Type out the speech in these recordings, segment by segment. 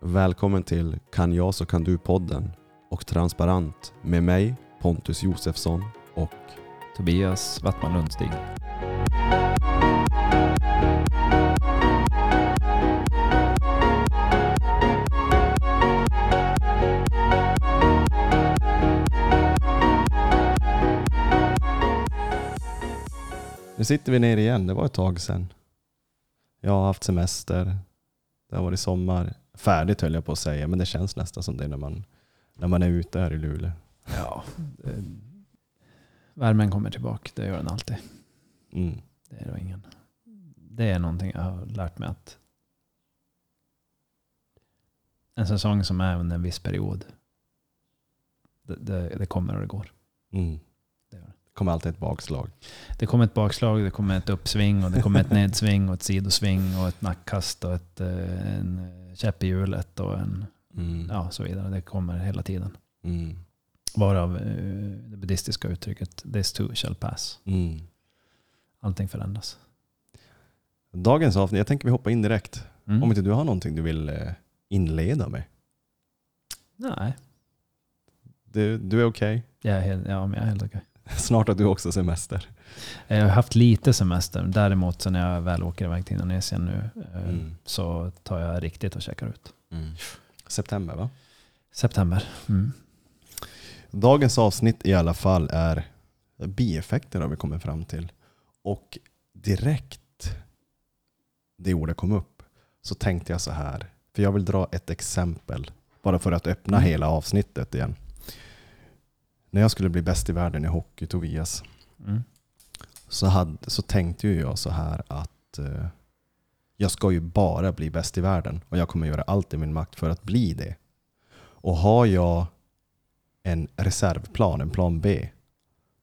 Välkommen till Kan jag så kan du-podden och Transparent med mig Pontus Josefsson och Tobias Wattman Lundstig. Nu sitter vi ner igen, det var ett tag sedan. Jag har haft semester, det har varit sommar. Färdigt höll jag på att säga, men det känns nästan som det när man, när man är ute här i Luleå. Ja, värmen kommer tillbaka, det gör den alltid. Mm. Det är, då ingen, det är någonting jag har lärt mig att en säsong som är under en viss period, det, det, det kommer och det går. Mm. Kommer alltid ett bakslag. Det kommer ett bakslag, det kommer ett uppsving och det kommer ett nedsving och ett sidosving och ett nackkast och ett, eh, en käpp i hjulet och en, Mm. ja, så vidare. Det kommer hela tiden. Mm. Varav eh, det buddhistiska uttrycket this too shall pass. Mm. Allting förändras. Dagens avsnitt, jag tänker vi hoppar in direkt. Mm. Om inte du har någonting du vill eh, inleda med. Nej, Du, du är okej? helt, ja, men jag är helt okej. Snart har du också semester. Jag har haft lite semester. Däremot så när jag väl åker iväg till Indonesien nu eh, Mm. så tar jag riktigt och checkar ut. September va? September. Mm. Dagens avsnitt i alla fall är bieffekter har vi kommit fram till. Och direkt det ordet kom upp så tänkte jag så här. För jag vill dra ett exempel. Bara för att öppna Mm. hela avsnittet igen. När jag skulle bli bäst i världen i hockey, Tobias, Mm. så, hade, så tänkte ju jag så här att eh, jag ska ju bara bli bäst i världen och jag kommer göra allt i min makt för att bli det. Och har jag en reservplan, en plan B,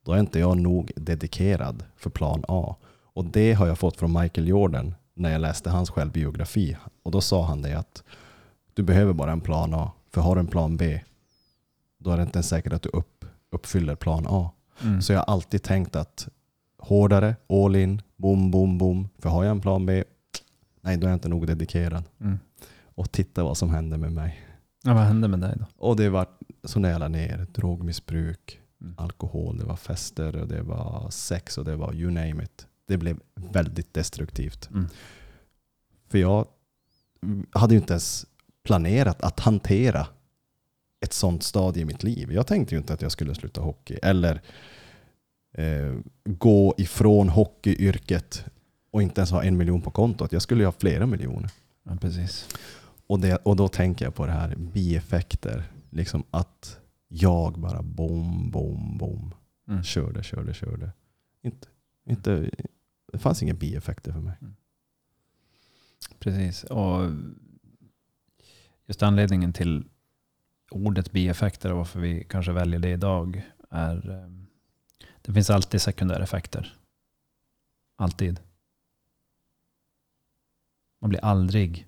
då är inte jag nog dedikerad för plan A. Och det har jag fått från Michael Jordan när jag läste hans självbiografi. Och då sa han det att du behöver bara en plan A. För har du en plan B, då är det inte ens säkert att du upp, uppfyller plan A. Mm. Så jag har alltid tänkt att hårdare, all in, boom, boom, boom. För har jag en plan B, nej då är jag inte nog dedikerad. Mm. Och titta vad som hände med mig. Ja, vad hände med dig då? Och det var så nära ner, drogmissbruk, Mm. alkohol, det var fester och det var sex och det var you name it. Det blev väldigt destruktivt. Mm. För jag hade ju inte ens planerat att hantera ett sånt stadie i mitt liv. Jag tänkte ju inte att jag skulle sluta hockey eller eh, gå ifrån hockeyyrket och inte ens ha en miljon på kontot. Jag skulle ju ha flera miljoner. Ja, precis. Och, det, och då tänker jag på det här bieffekter. Liksom att jag bara bom, bom, bom. Mm. Körde, körde, körde. Inte, inte, det fanns inga bieffekter för mig. Precis. Och just anledningen till ordet bieffekter och varför vi kanske väljer det idag är eh, det finns alltid sekundära effekter. Alltid. Man blir aldrig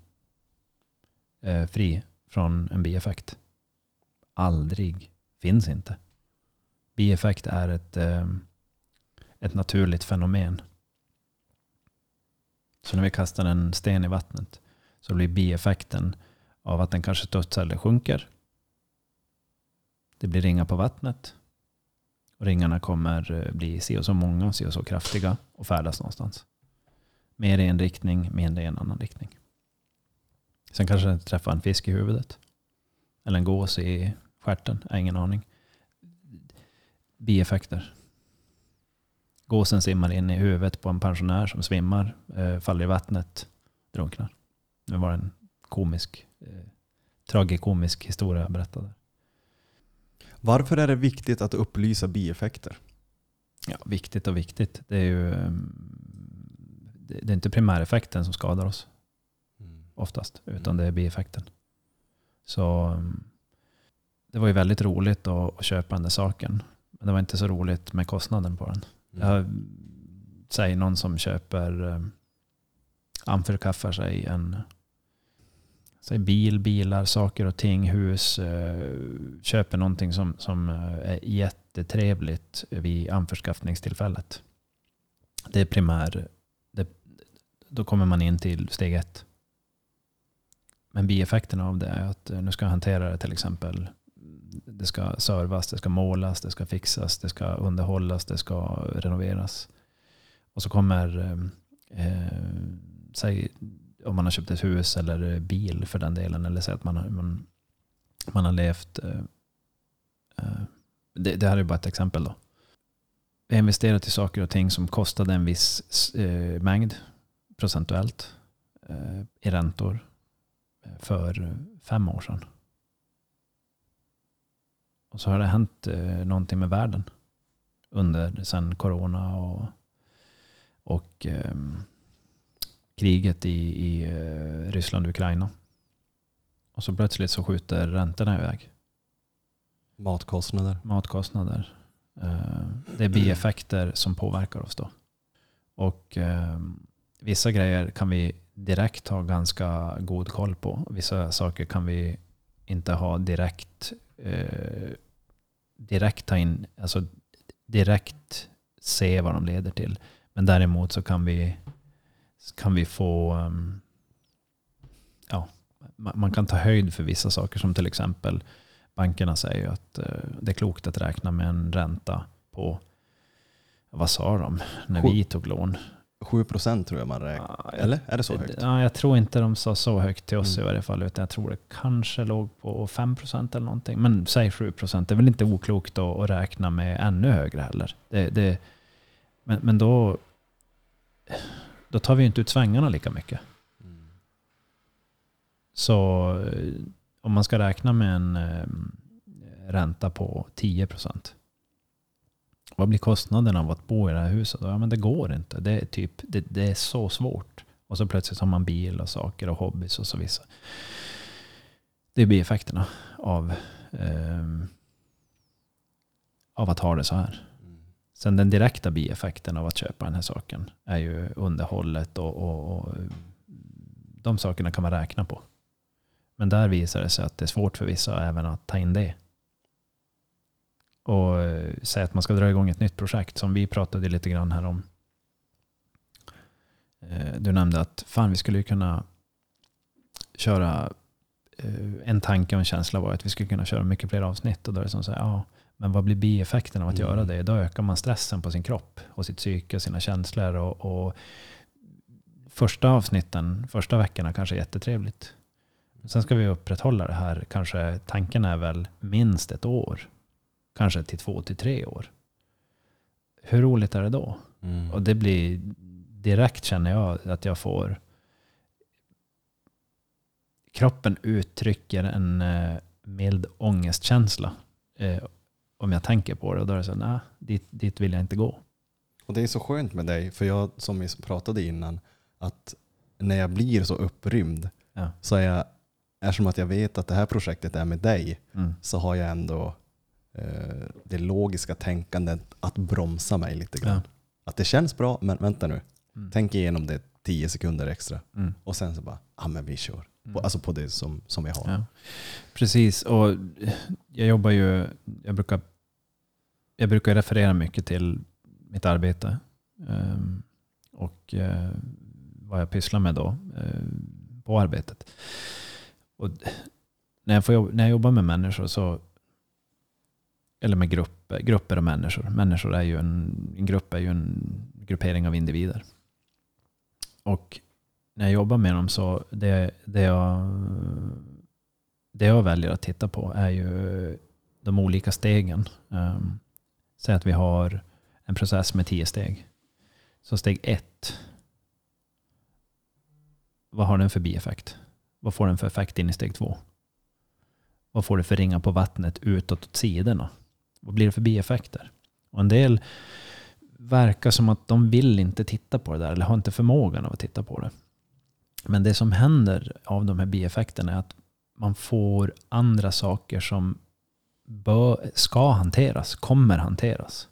eh, fri från en bieffekt. Aldrig. Finns inte. Bieffekt är ett, eh, ett naturligt fenomen. Så när vi kastar en sten i vattnet så blir bieffekten av att den kanske studsar eller sjunker. Det blir ringar på vattnet. Och ringarna kommer eh, bli si och så många, si och så kraftiga och färdas någonstans. Mer i en riktning, mindre i en annan riktning. Sen kanske den träffar en fisk i huvudet. Eller en gås i stjärten, jag har ingen aning. Bieffekter. Gåsen simmar in i huvudet på en pensionär som svimmar, eh, faller i vattnet, drunknar. Det var en komisk, eh, tragikomisk historia jag berättade. Varför är det viktigt att upplysa bieffekter? Ja, viktigt och viktigt. Det är ju eh, det är inte primäreffekten som skadar oss oftast, utan det är bieffekten. Så um, det var ju väldigt roligt att, att köpa den där saken. Men det var inte så roligt med kostnaden på den. Jag säger någon som köper, um, anförskaffar sig en säg bil, bilar, saker och ting, hus. Eh, köper någonting som, som eh, är jättetrevligt vid anförskaffningstillfället. Det är primär, det, då kommer man in till steg ett. Men bieffekterna av det är att eh, nu ska jag hantera det till exempel. Det ska servas, det ska målas, det ska fixas, det ska underhållas, det ska renoveras. Och så kommer, eh säg om man har köpt ett hus eller bil för den delen. Eller säg att man, man, man har levt, eh, eh, det, det här är bara ett exempel då. Vi har investerat i saker och ting som kostade en viss eh, mängd procentuellt eh, i räntor eh, för fem år sedan. Och så har det hänt eh, någonting med världen under sen corona och, och eh, kriget i, i eh, Ryssland och Ukraina. Och så plötsligt så skjuter räntorna iväg. Matkostnader. Matkostnader. Eh, det är bieffekter som påverkar oss då. Och eh, vissa grejer kan vi direkt ha ganska god koll på. Vissa saker kan vi inte ha direkt, direkt ta in, alltså direkt se vad de leder till. Men däremot så kan vi, kan vi få, um, ja, man kan ta höjd för vissa saker som till exempel bankerna säger att uh, det är klokt att räkna med en ränta på, vad sa de, när vi tog lån? 7 procent tror jag man räknar. Ja, Eller är det så högt? Ja, jag tror inte de sa så högt till oss mm. i varje fall. Utan jag tror det kanske låg på 5 procent eller någonting. Men säg 7 procent. Det är väl inte oklokt att, att räkna med ännu högre heller. Det, det, men, men då, då tar vi inte ut svängarna lika mycket. Mm. Så eh, om man ska räkna med en eh, ränta på 10 procent vad blir kostnaden av att bo i det här huset? Ja, men det går inte. Det är, typ, det, det är så svårt. Och så plötsligt har man bil och saker och hobbys och så vidare. Det blir effekterna av, eh, av att ha det så här. Sen den direkta bieffekten av att köpa den här saken är ju underhållet och, och, och de sakerna kan man räkna på. Men där visar det sig att det är svårt för vissa även att ta in det och eh, säga att man ska dra igång ett nytt projekt som vi pratade lite grann här om. Eh, du nämnde att fan vi skulle kunna köra eh, en tanke och en känsla var att vi skulle kunna köra mycket fler avsnitt. Och då är det som så här, ja, men vad blir bieffekten av att mm. göra det? Då ökar man stressen på sin kropp och sitt psyke, sina känslor. Och, och första avsnitten, första veckorna kanske är jättetrevligt. Sen ska vi upprätthålla det här. Kanske tanken är väl minst ett år kanske till två till tre år. Hur roligt är det då? Mm. Och det blir direkt känner jag att jag får kroppen uttrycker en eh, mild ångestkänsla eh, om jag tänker på det. Och då är det så nej, dit, dit vill jag inte gå. Och det är så skönt med dig, för jag som vi pratade innan, att när jag blir så upprymd ja. så är jag, eftersom att jag vet att det här projektet är med dig, mm. så har jag ändå Eh, det logiska tänkandet att bromsa mig lite grann. Ja. Att det känns bra, men vänta nu. Mm. Tänk igenom det tio sekunder extra. Mm. Och sen så bara, ja men vi kör. Mm. På, alltså på det som, som vi har. Ja. Precis, och jag jobbar ju, jag brukar, jag brukar referera mycket till mitt arbete. Um, och uh, vad jag pysslar med då uh, på arbetet. Och när jag, får när jag jobbar med människor så eller med grupper, grupper av människor. Människor är ju en, en grupp är ju en gruppering av individer. Och när jag jobbar med dem så det, det, jag, det jag väljer att titta på är ju de olika stegen. Um, säg att vi har en process med tio steg. Så steg ett, vad har den för bieffekt? Vad får den för effekt in i steg två? Vad får det för ringa på vattnet utåt åt sidorna? Vad blir det för bieffekter? Och en del verkar som att de vill inte titta på det där eller har inte förmågan av att titta på det. Men det som händer av de här bieffekterna är att man får andra saker som bör, ska hanteras, kommer hanteras.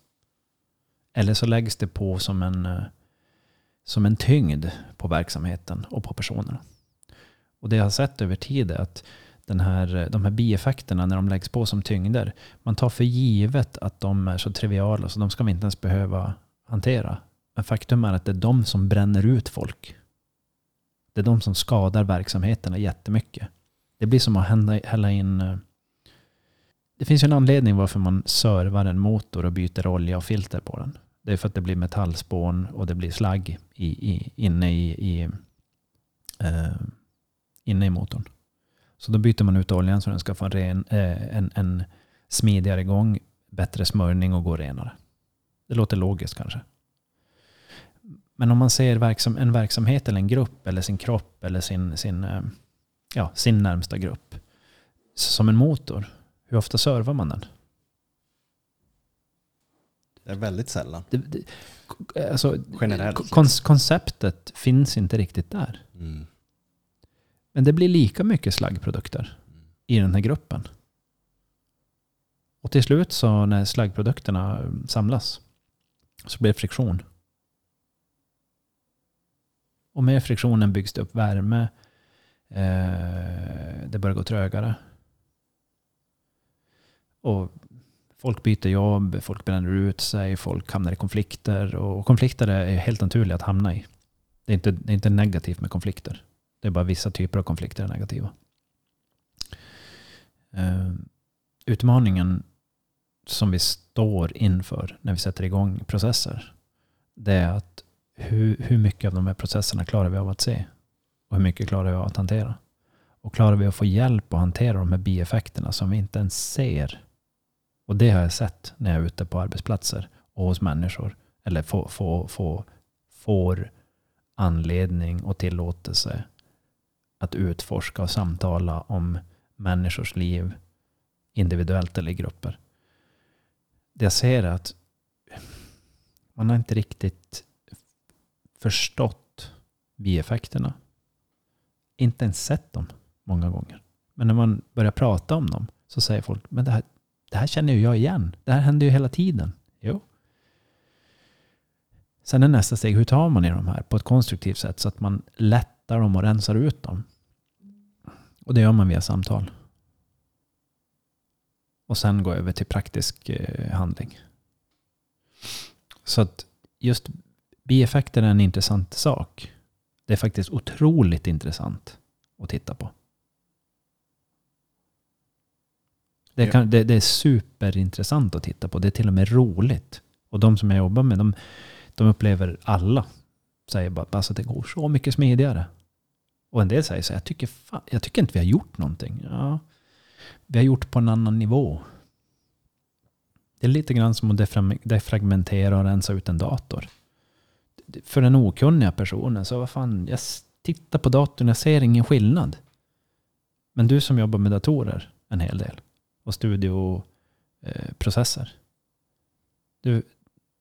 Eller så läggs det på som en, eh, som en tyngd på verksamheten och på personerna. Och det jag har sett över tid är att den här, eh, de här bieffekterna när de läggs på som tyngder. Man tar för givet att de är så triviala så de ska vi inte ens behöva hantera. Men faktum är att det är de som bränner ut folk. Det är de som skadar verksamheterna jättemycket. Det blir som att hälla in... Eh, det finns ju en anledning varför man servar en motor och byter olja och filter på den. Det är för att det blir metallspån och det blir slagg i, i, inne, i, i, eh, inne i motorn. Så då byter man ut oljan så den ska få en, ren, eh, en, en smidigare gång, bättre smörjning och gå renare. Det låter logiskt kanske. Men om man ser verksam, en verksamhet eller en grupp eller sin kropp eller sin, sin, eh, ja, sin närmsta grupp som en motor, hur ofta servar man den? Det är väldigt sällan. Det, det, alltså, Generellt kon, konceptet finns inte riktigt där. Mm. Men det blir lika mycket slaggprodukter i den här gruppen. Och till slut så när slaggprodukterna samlas så blir det friktion. Och med friktionen byggs det upp värme. Eh, det börjar gå trögare. Och folk byter jobb, folk bränner ut sig, folk hamnar i konflikter. Och konflikter är helt naturliga att hamna i. Det är inte, det är inte negativt med konflikter. Det är bara vissa typer av konflikter är negativa. Eh, utmaningen som vi står inför när vi sätter igång processer, det är att hur, hur mycket av de här processerna klarar vi av att se? Och hur mycket klarar vi av att hantera? Och klarar vi att få hjälp att hantera de här bieffekterna som vi inte ens ser? Och det har jag sett när jag är ute på arbetsplatser och hos människor. Eller få, få, få, får anledning och tillåtelse att utforska och samtala om människors liv individuellt eller i grupper. Det jag ser är att man har inte riktigt förstått bieffekterna. Inte ens sett dem många gånger. Men när man börjar prata om dem så säger folk, men det här, det här känner ju jag igen. Det här händer ju hela tiden. Jo. Sen är nästa steg, hur tar man i de här på ett konstruktivt sätt så att man lättar dem och rensar ut dem? Och det gör man via samtal. Och sen gå över till praktisk eh, handling. Så att just bieffekter är en intressant sak. Det är faktiskt otroligt intressant att titta på. Det, kan, det, det är superintressant att titta på. Det är till och med roligt. Och de som jag jobbar med, de, de upplever alla. Säger bara alltså det går så mycket smidigare. Och en del säger så här, jag tycker, fan, jag tycker inte vi har gjort någonting. Ja, vi har gjort på en annan nivå. Det är lite grann som att defra- defragmentera och rensa ut en dator. För den okunniga personen, så vad fan, jag tittar på datorn, jag ser ingen skillnad. Men du som jobbar med datorer en hel del och studioprocesser. Du,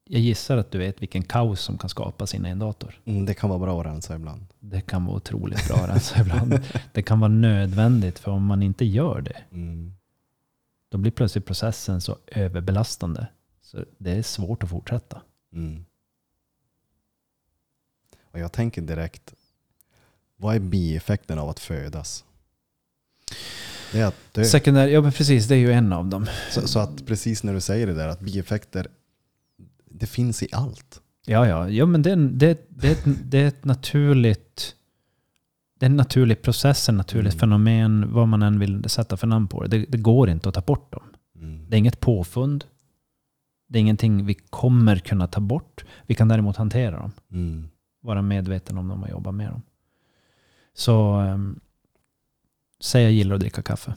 jag gissar att du vet vilken kaos som kan skapas inne i en dator. Mm, det kan vara bra att rensa ibland. Det kan vara otroligt bra att rensa ibland. Det kan vara nödvändigt för om man inte gör det Mm. då blir plötsligt processen så överbelastande. Så det är svårt att fortsätta. Mm. Och jag tänker direkt, vad är bieffekten av att födas? Det är att dö. Sekundär, ja men precis, det är ju en av dem. Så, så att precis när du säger det där, att bieffekter, det finns i allt. Ja, ja, ja men det det, det, ett, det är ett naturligt det är en naturlig process, en naturligt Mm. fenomen, vad man än vill sätta för namn på det. det. Det går inte att ta bort dem. Mm. Det är inget påfund. Det är ingenting vi kommer kunna ta bort. Vi kan däremot hantera dem. Mm vara medveten om dem och jobba med dem. Så um, säg jag gillar att dricka kaffe.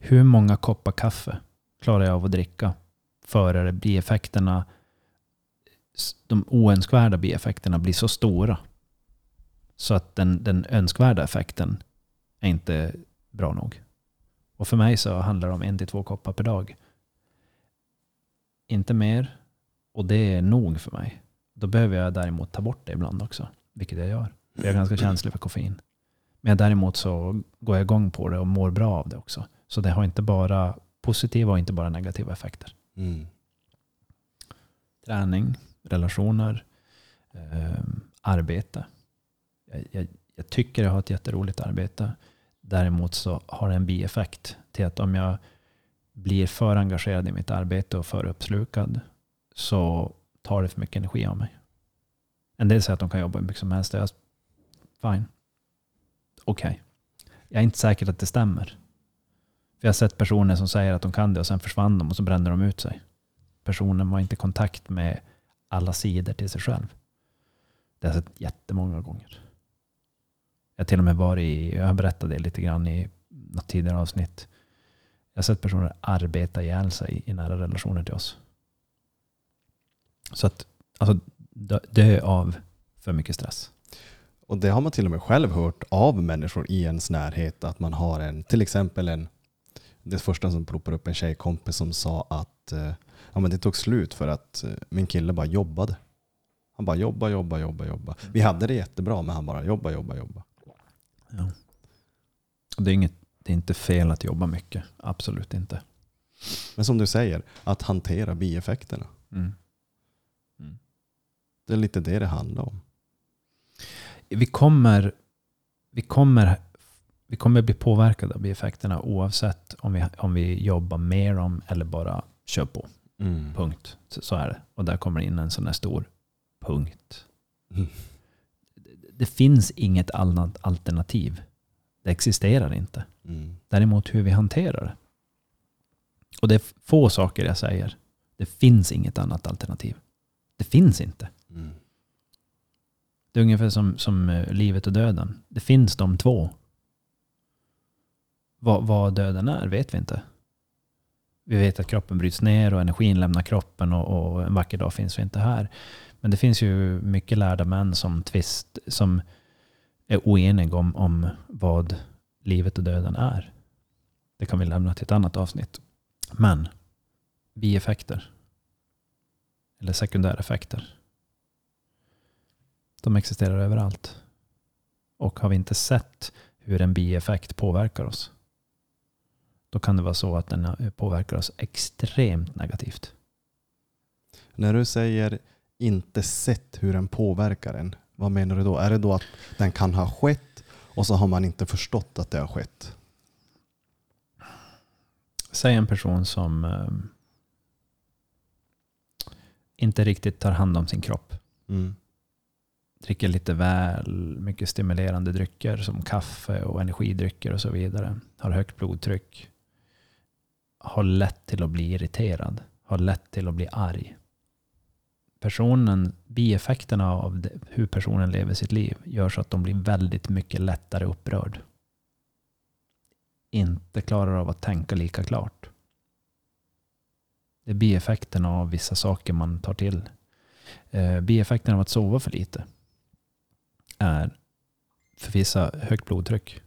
Hur många koppar kaffe klarar jag av att dricka före det bieffekterna, effekterna. de oönskvärda bieffekterna blir så stora så att den, den önskvärda effekten är inte bra nog. Och för mig så handlar det om en till två koppar per dag. Inte mer. Och det är nog för mig. Då behöver jag däremot ta bort det ibland också. Vilket jag gör. Jag är ganska känslig för koffein. Men däremot så går jag igång på det och mår bra av det också. Så det har inte bara positiva och inte bara negativa effekter. Mm. Träning, relationer, eh, arbete. Jag, jag, jag tycker jag har ett jätteroligt arbete. Däremot så har det en bieffekt till att om jag blir för engagerad i mitt arbete och för uppslukad så tar det för mycket energi av mig. En del säger att de kan jobba hur mycket som helst. Jag, fine. Okej. Jag är inte säker att det stämmer. För jag har sett personer som säger att de kan det och sen försvann de och så brände de ut sig. Personen var inte i kontakt med alla sidor till sig själv. Det har jag sett jättemånga gånger. Jag har till och med varit i, jag har berättat det lite grann i något tidigare avsnitt. Jag har sett personer arbeta ihjäl sig i nära relationer till oss. Så att alltså, dö, av för mycket stress. Och det har man till och med själv hört av människor i ens närhet. Att man har en, till exempel en, det första som ploppar upp en tjejkompis som sa att eh, ja, men det tog slut för att eh, min kille bara jobbade. Han bara jobba, jobba, jobba, jobba. Vi hade det jättebra men han bara jobba, jobba, jobba. Ja. Det, är inget, det är inte fel att jobba mycket. Absolut inte. Men som du säger, att hantera bieffekterna. Mm. Det är lite det det handlar om. Vi kommer, vi kommer, vi kommer bli påverkade av bieffekterna oavsett om vi, om vi jobbar med dem eller bara kör på. Mm. Punkt. Så, så är det. Och där kommer in en sån här stor punkt. Mm. Det, det finns inget annat alternativ. Det existerar inte. Mm. Däremot hur vi hanterar det. Och det är få saker jag säger. Det finns inget annat alternativ. Det finns inte. Mm. Det är ungefär som, som eh, livet och döden. Det finns de två. Vad, vad döden är vet vi inte. Vi vet att kroppen bryts ner och energin lämnar kroppen och, och en vacker dag finns vi inte här. Men det finns ju mycket lärda män som, twist, som är oeniga om, om vad livet och döden är. Det kan vi lämna till ett annat avsnitt. Men bieffekter eller sekundäreffekter de existerar överallt. Och har vi inte sett hur en bieffekt påverkar oss, då kan det vara så att den påverkar oss extremt negativt. När du säger inte sett hur den påverkar en, vad menar du då? Är det då att den kan ha skett och så har man inte förstått att det har skett? Säg en person som eh, inte riktigt tar hand om sin kropp. Mm dricker lite väl mycket stimulerande drycker som kaffe och energidrycker och så vidare. Har högt blodtryck. Har lätt till att bli irriterad. Har lätt till att bli arg. Personen, bieffekterna av det, hur personen lever sitt liv gör så att de blir väldigt mycket lättare upprörd. Inte klarar av att tänka lika klart. Det är bieffekterna av vissa saker man tar till. Eh, bieffekterna bieffekten av att sova för lite är för vissa högt blodtryck.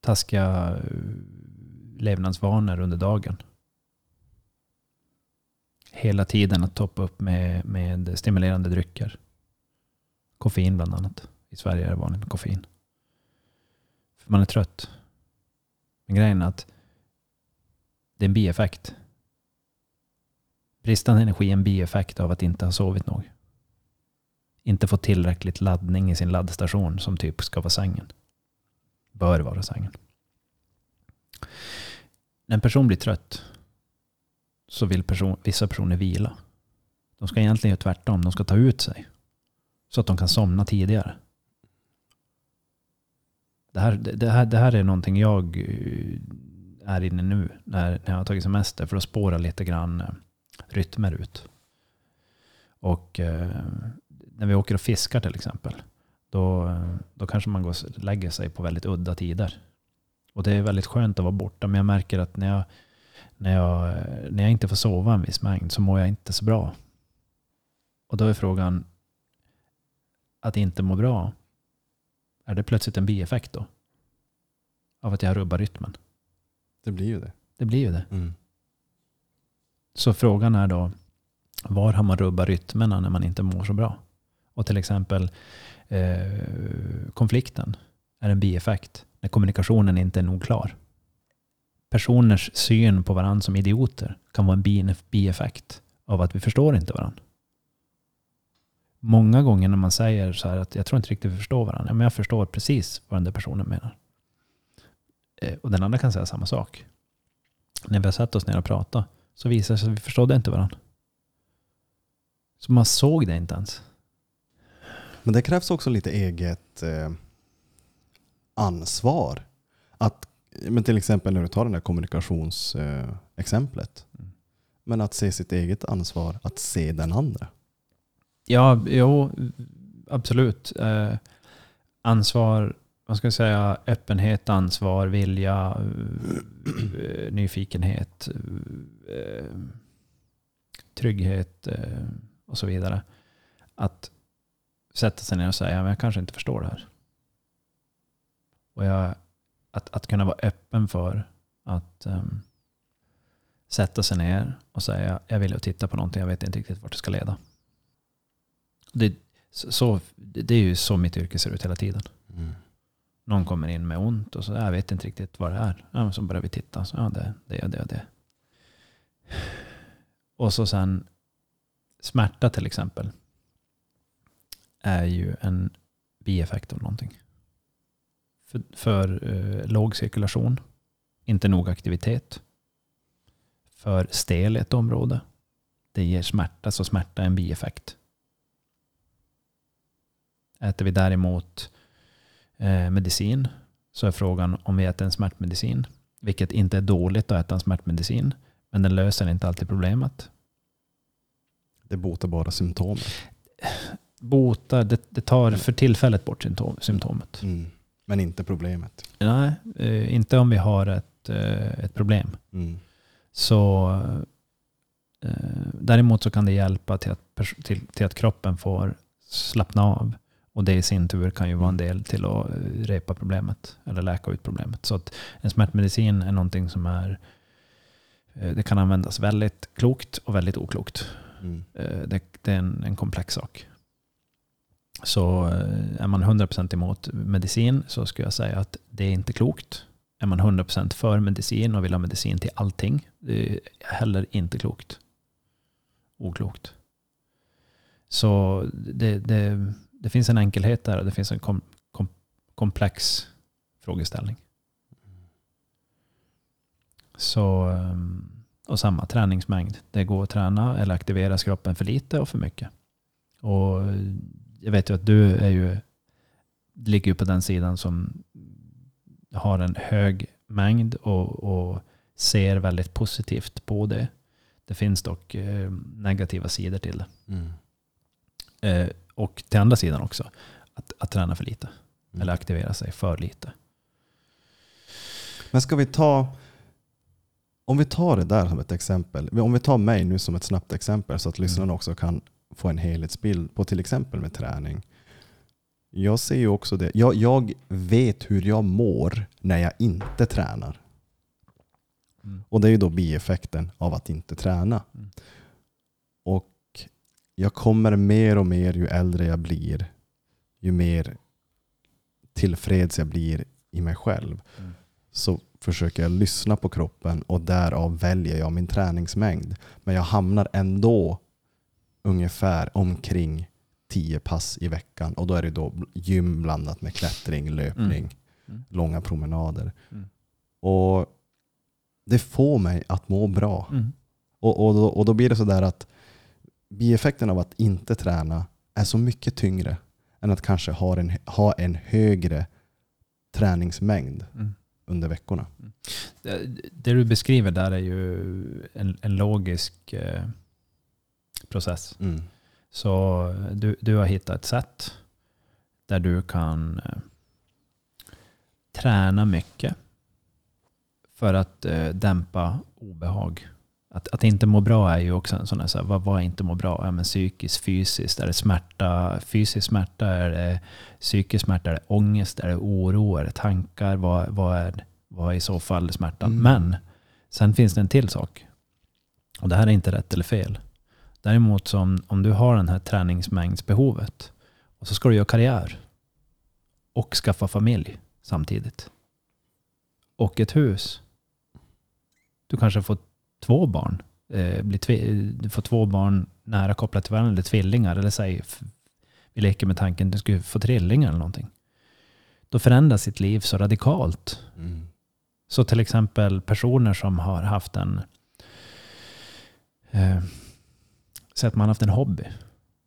Taskiga eh, levnadsvanor under dagen. Hela tiden att toppa upp med, med stimulerande drycker. Koffein bland annat. I Sverige är det vanligt med koffein. För man är trött. Men grejen är att det är en bieffekt. Bristande energi är en bieffekt av att inte ha sovit nog. Inte få tillräckligt laddning i sin laddstation som typ ska vara sängen. Bör vara sängen. När en person blir trött så vill person, vissa personer vila. De ska egentligen göra tvärtom. De ska ta ut sig. Så att de kan somna tidigare. Det här, det här, det här är någonting jag eh, är inne nu när, när jag har tagit semester för att spåra lite grann eh, rytmer ut. Och eh, när vi åker och fiskar till exempel, då, då kanske man går och lägger sig på väldigt udda tider. Och det är väldigt skönt att vara borta, men jag märker att när jag, när jag, när jag inte får sova en viss mängd så mår jag inte så bra. Och då är frågan, att inte må bra, är det plötsligt en bieffekt då? Av att jag rubbar rytmen? Det blir ju det. Det blir ju det. Mm. Så frågan är då, var har man rubbat rytmerna när man inte mår så bra? Och till exempel eh, konflikten är en bieffekt när kommunikationen inte är nog klar. Personers syn på varandra som idioter kan vara en bieffekt av att vi förstår inte varandra. Många gånger när man säger så här att jag tror inte riktigt vi förstår varandra. Ja, men jag förstår precis vad den där personen menar. Eh, och den andra kan säga samma sak. När vi har satt oss ner och pratat så visar det sig att vi förstådde inte varandra. Så man såg det inte ens. Men det krävs också lite eget, eh, ansvar. Att, men till exempel när du tar det där kommunikationsexemplet. Mm. Men att se sitt eget ansvar, att se den andra. Ja, jo, absolut. Eh, ansvar, vad ska jag säga, öppenhet, ansvar, vilja, eh, nyfikenhet, eh, trygghet eh, och så vidare. Att sätta sig ner och säga, men jag kanske inte förstår det här. Och jag, att, att kunna vara öppen för att um, sätta sig ner och säga, jag vill titta på någonting, jag vet inte riktigt vart det ska leda. Det, så, det är ju så mitt yrke ser ut hela tiden. Mm. Någon kommer in med ont och så, jag vet inte riktigt vad det är. Ja, så börjar vi titta, så, ja, det, det och det och det. Och så sen smärta till exempel är ju en bieffekt av någonting. För, för eh, låg cirkulation, inte nog aktivitet, för stel ett område, det ger smärta, så smärta är en bieffekt. Äter vi däremot eh, medicin så är frågan om vi äter en smärtmedicin, vilket inte är dåligt att äta en smärtmedicin, men den löser inte alltid problemet. Det botar bara symptomen. Botar, det, det tar för tillfället bort symptom, symptomet. Mm. Men inte problemet. Nej, eh, inte om vi har ett, eh, ett problem. Mm. Så eh, däremot så kan det hjälpa till att, till, till att kroppen får slappna av. Och det i sin tur kan ju vara en del till att repa problemet eller läka ut problemet. Så att en smärtmedicin är någonting som är det kan användas väldigt klokt och väldigt oklokt. Mm. Det, det är en, en komplex sak. Så eh, är man 100% emot medicin så skulle jag säga att det är inte klokt. Är man 100% för medicin och vill ha medicin till allting, det är heller inte klokt. Oklokt. Så det, det, det finns en enkelhet där och det finns en kom, kom, komplex frågeställning. Så, eh, och samma träningsmängd. Det går att träna eller aktiveras kroppen för lite och för mycket. Och eh, jag vet ju att du är ju, ligger ju på den sidan som har en hög mängd och, och ser väldigt positivt på det. Det finns dock eh, negativa sidor till det. Mm. Eh, och till andra sidan också, att, att träna för lite. Mm. Eller aktivera sig för lite. Men ska vi ta, om vi tar det där som ett exempel. Om vi tar mig nu som ett snabbt exempel så att Mm. lyssnarna också kan få en helhetsbild på till exempel med träning. Jag ser ju också det. Jag, jag vet hur jag mår när jag inte tränar. Mm. Och det är ju då bieffekten av att inte träna. Mm. Och jag kommer mer och mer ju äldre jag blir, ju mer tillfreds jag blir i mig själv, Mm. så försöker jag lyssna på kroppen och därav väljer jag min träningsmängd. Men jag hamnar ändå ungefär omkring 10 pass i veckan och då är det då gym blandat med klättring, löpning, Mm. långa promenader. Mm. Och det får mig att må bra. Mm. Och, och, då, och då blir det sådär att bieffekten av att inte träna är så mycket tyngre än att kanske ha en, ha en högre träningsmängd Mm. under veckorna. Det, det du beskriver där är ju en, en logisk eh, process. Mm. Så du, du har hittat ett sätt där du kan eh, träna mycket för att eh, dämpa obehag. Att, att inte må bra är ju också en sån här, så här vad, vad inte må bra? Ja, men psykiskt, fysiskt, är det smärta? Fysisk smärta, är det psykisk smärta? Är det ångest? Är det oro? Är det tankar? Vad, vad, är, vad är i så fall smärtan? Mm. Men sen finns det en till sak. Och det här är inte rätt eller fel. Däremot så om, om du har den här träningsmängdsbehovet och så ska du göra karriär och skaffa familj samtidigt. Och ett hus. Du kanske får två barn. Eh, blir får två barn nära kopplat till varandra, eller tvillingar. Eller säg, vi leker med tanken att du skulle få trillingar eller någonting. Då förändras sitt liv så radikalt. Mm. Så till exempel personer som har haft en eh, så att man har haft en hobby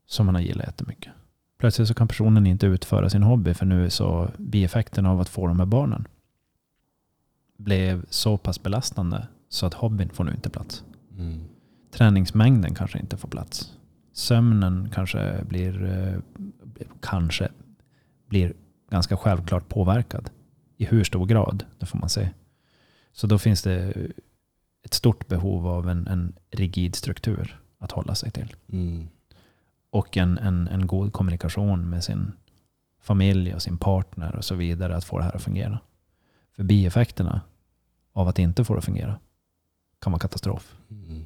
som man har gillat jättemycket. Plötsligt så kan personen inte utföra sin hobby för nu är så bieffekten av att få de här barnen blev så pass belastande så att hobbyn får nu inte plats. Mm. Träningsmängden kanske inte får plats. Sömnen kanske blir, eh, kanske blir ganska självklart påverkad. I hur stor grad, det får man se. Så då finns det ett stort behov av en, en rigid struktur att hålla sig till. Mm. Och en, en, en god kommunikation med sin familj och sin partner och så vidare att få det här att fungera. För bieffekterna av att inte få det att fungera kan vara katastrof. Mm.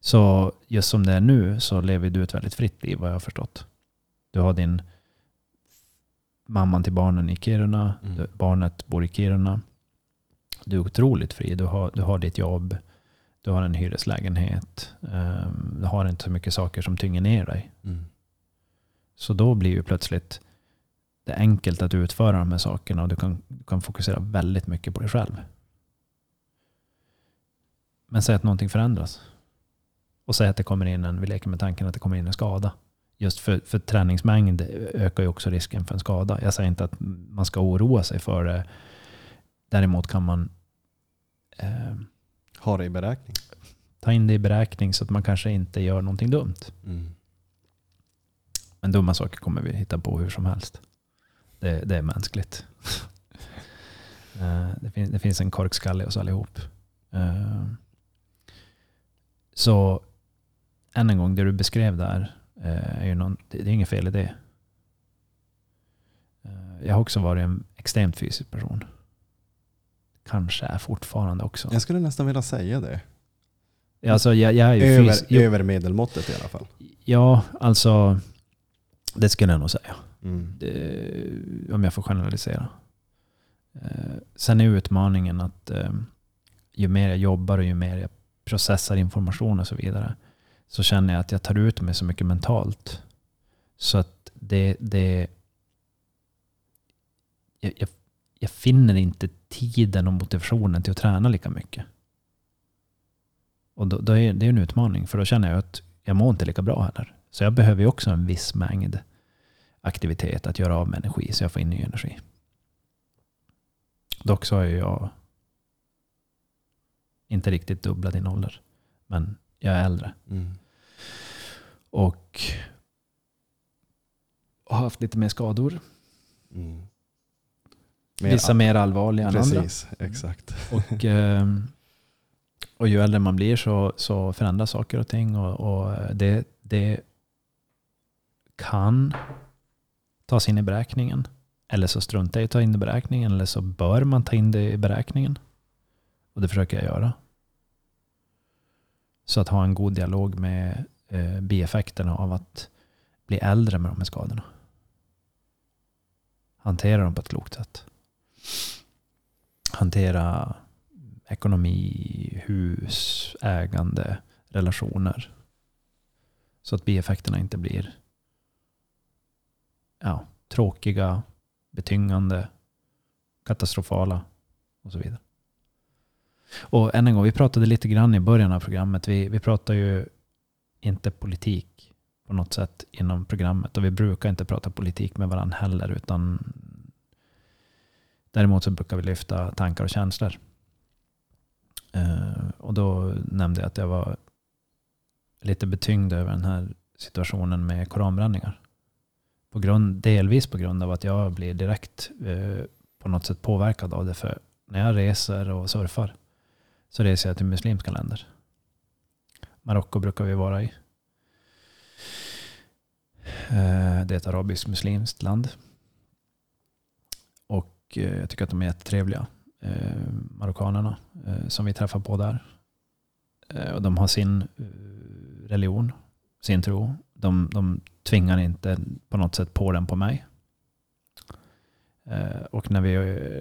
Så just som det är nu så lever du ett väldigt fritt liv vad jag har förstått. Du har din mamman till barnen i Kiruna, Mm. barnet bor i Kiruna. Du är otroligt fri. Du har, du har ditt jobb, du har en hyreslägenhet, ehm, du har inte så mycket saker som tynger ner dig. Mm. Så då blir ju plötsligt det enkelt att utföra de här sakerna och du kan, du kan fokusera väldigt mycket på dig själv. Men säg att någonting förändras. Och säg att det kommer in en, vi leker med tanken att det kommer in en skada. Just för, för träningsmängd ökar ju också risken för en skada. Jag säger inte att man ska oroa sig för det. Däremot kan man eh, Ha det i beräkning. ta in det i beräkning så att man kanske inte gör någonting dumt. Mm. Men dumma saker kommer vi hitta på hur som helst. Det, det är mänskligt. Eh, det, fin, det finns en korkskalle i oss allihop. Eh, Så än en gång, det du beskrev där eh, är ju någon, det, är inget fel i det. Jag har också varit en extremt fysisk person. Kanske är fortfarande också. Jag skulle nästan vilja säga det. Alltså, jag, jag Över, jo, över medelmåttet i alla fall. Ja, alltså det skulle jag nog säga. Mm. det, om jag får generalisera. Eh, sen är utmaningen att eh, ju mer jag jobbar och ju mer jag processar information och så vidare så känner jag att jag tar ut mig så mycket mentalt. Så att det, det jag, jag, jag finner inte tiden och motivationen till att träna lika mycket. Och då, då är det är en utmaning för då känner jag att jag mår inte lika bra heller. Så jag behöver ju också en viss mängd aktivitet att göra av med energi så jag får in ny energi. Dock så är jag inte riktigt dubbla din ålder. Men jag är äldre. Mm. Och har haft lite mer skador. Mm. Vissa mer allvarliga än andra. Precis, exakt. Och, ehm, och ju äldre man blir så, så förändras saker och ting. Och, och det, det kan tas in i beräkningen. Eller så struntar jag i att ta in det i beräkningen. Eller så bör man ta in det i beräkningen. Och det försöker jag göra. Så att ha en god dialog med eh, bieffekterna av att bli äldre med de här skadorna. Hantera dem på ett klokt sätt. Hantera ekonomi, hus, ägande, relationer. Så att bieffekterna inte blir ja, tråkiga, betyngande, katastrofala och så vidare. Och än en gång, vi pratade lite grann i början av programmet. Vi, vi pratar ju inte politik på något sätt inom programmet. Och vi brukar inte prata politik med varandra heller. Utan däremot så brukar vi lyfta tankar och känslor. Eh, och då nämnde jag att jag var lite betyngd över den här situationen med koranbränningar. På grund, delvis på grund av att jag blir direkt eh, på något sätt påverkad av det. För när jag reser och surfar så reser jag till muslimska länder. Marocko brukar vi vara i. Eh, Det är ett arabiskt muslimskt land. Och eh, jag tycker att de är jättetrevliga. eh, Marockanerna eh, som vi träffar på där. Eh, Och de har sin eh, religion, sin tro. De, de tvingar inte på något sätt på den på mig. Eh, Och när, vi,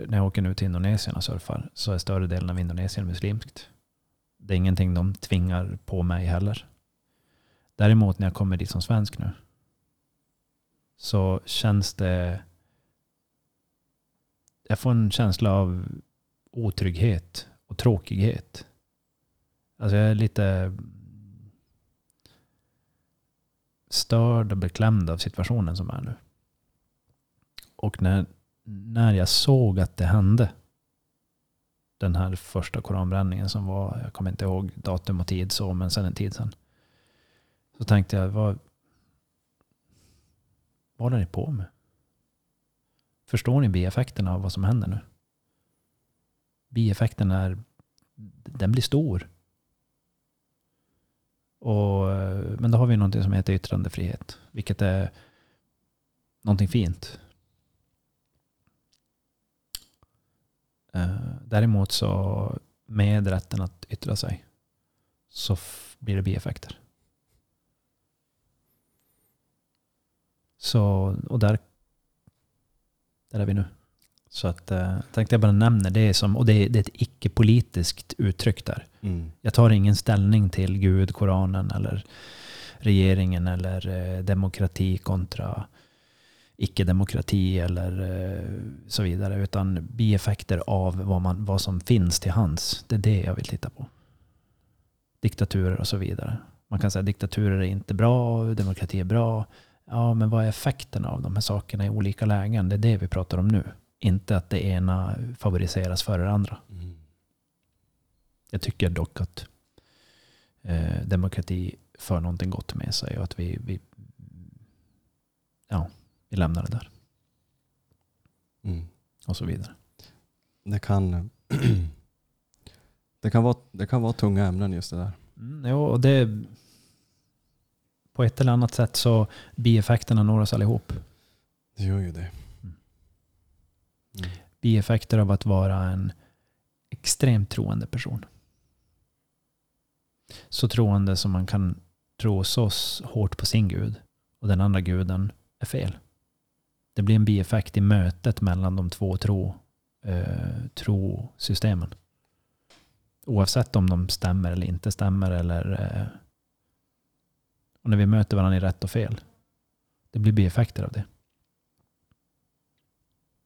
när jag åker nu till Indonesien och surfar så är större delen av Indonesien muslimskt. Det är ingenting de tvingar på mig heller. Däremot när jag kommer dit som svensk nu så känns det... Jag får en känsla av otrygghet och tråkighet. Alltså jag är lite störd och beklämd av situationen som är nu. Och när, när jag såg att det hände, den här första koranbränningen som var, jag kommer inte ihåg datum och tid så, men sen en tid sedan. Så tänkte jag, vad, vad håller ni på med? Förstår ni bieffekterna av vad som händer nu? Bieffekten är, den blir stor. Och, men då har vi någonting som heter yttrandefrihet, vilket är någonting fint. Eh, däremot så med rätten att yttra sig så blir det bieffekter. Så, och där, där är vi nu. Så att, eh, tänkte jag bara nämna det som, och det, det är ett icke-politiskt uttryck där. Mm. Jag tar ingen ställning till Gud, Koranen eller regeringen eller eh, demokrati kontra icke-demokrati eller eh, så vidare. Utan bieffekter av vad, man, vad som finns till hands. Det är det jag vill titta på. Diktaturer och så vidare. Man kan säga att diktaturer är inte bra, demokrati är bra. Ja, men vad är effekterna av de här sakerna i olika lägen? Det är det vi pratar om nu. Inte att det ena favoriseras före det andra. Mm. Jag tycker dock att eh, demokrati för någonting gott med sig och att vi, vi, ja, vi lämnar det där Mm. och så vidare. Det, kan, det, kan vara, det kan vara tunga ämnen just det där. Mm, jo, och det, på ett eller annat sätt så bieffekterna når oss allihop. Det gör ju det. Mm. Mm. Bieffekter av att vara en extremt troende person. Så troende som man kan tro så hårt på sin gud och den andra guden är fel. Det blir en bieffekt i mötet mellan de två tro, eh, trosystemen. Oavsett om de stämmer eller inte stämmer. Eller, eh, och när vi möter varandra i rätt och fel. Det blir bieffekter av det.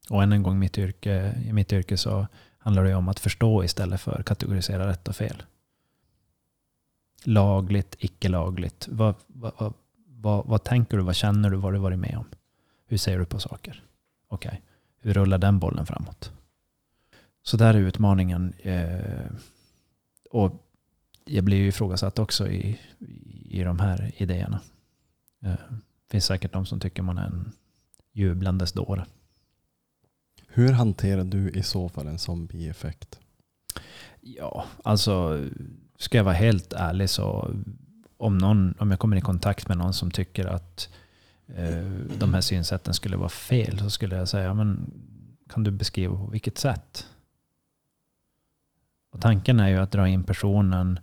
Och än en gång, mitt yrke, i mitt yrke så handlar det ju om att förstå istället för att kategorisera rätt och fel. Lagligt, icke lagligt. Vad, vad, vad, vad, vad tänker du, vad känner du, vad har du varit med om? Hur ser du på saker? Okej, hur rullar den bollen framåt? Så där är utmaningen. Eh, och jag blir ju ifrågasatt också i, i de här idéerna. Eh, det finns säkert de som tycker man är en jublandes dåre. Hur hanterar du i så fall en sån bieffekt? Ja, alltså ska jag vara helt ärlig så om, någon, om jag kommer i kontakt med någon som tycker att eh, de här synsätten skulle vara fel så skulle jag säga, men kan du beskriva på vilket sätt? Och tanken är ju att dra in personen,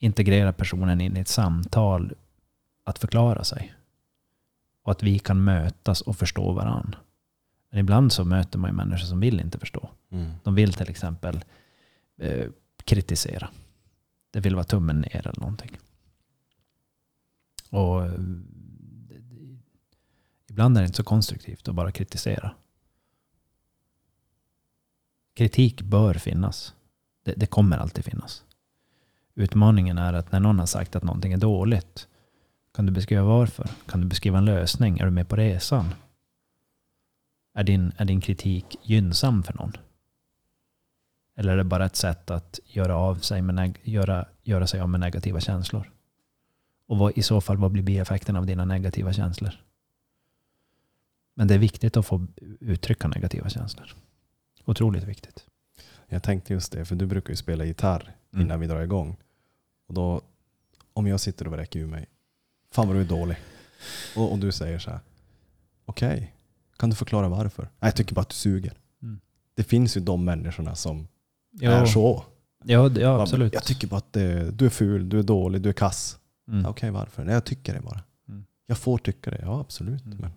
integrera personen in i ett samtal, att förklara sig. Och att vi kan mötas och förstå varandra. Men ibland så möter man ju människor som vill inte förstå. Mm. De vill till exempel eh, kritisera. Det vill vara tummen ner eller någonting. Och eh, ibland är det inte så konstruktivt att bara kritisera. Kritik bör finnas. Det, det kommer alltid finnas. Utmaningen är att när någon har sagt att någonting är dåligt, kan du beskriva varför? Kan du beskriva en lösning? Är du med på resan? Är din, är din kritik gynnsam för någon? Eller är det bara ett sätt att göra, av sig med göra, göra sig av med negativa känslor? Och vad, i så fall, vad blir bieffekten av dina negativa känslor? Men det är viktigt att få uttrycka negativa känslor. Otroligt viktigt. Jag tänkte just det, för du brukar ju spela gitarr Mm. innan vi drar igång. Och då, om jag sitter och vräker ur mig, fan vad du är dålig. Och, och du säger så här, okej, kan du förklara varför? Nej, jag tycker bara att du suger. Mm. Det finns ju de människorna som Ja, är så. ja, ja absolut. Jag tycker bara att det, du är ful, du är dålig, du är kass. Mm. Okej, varför? Nej, jag tycker det bara. Mm. Jag får tycka det, ja absolut. Mm. Men,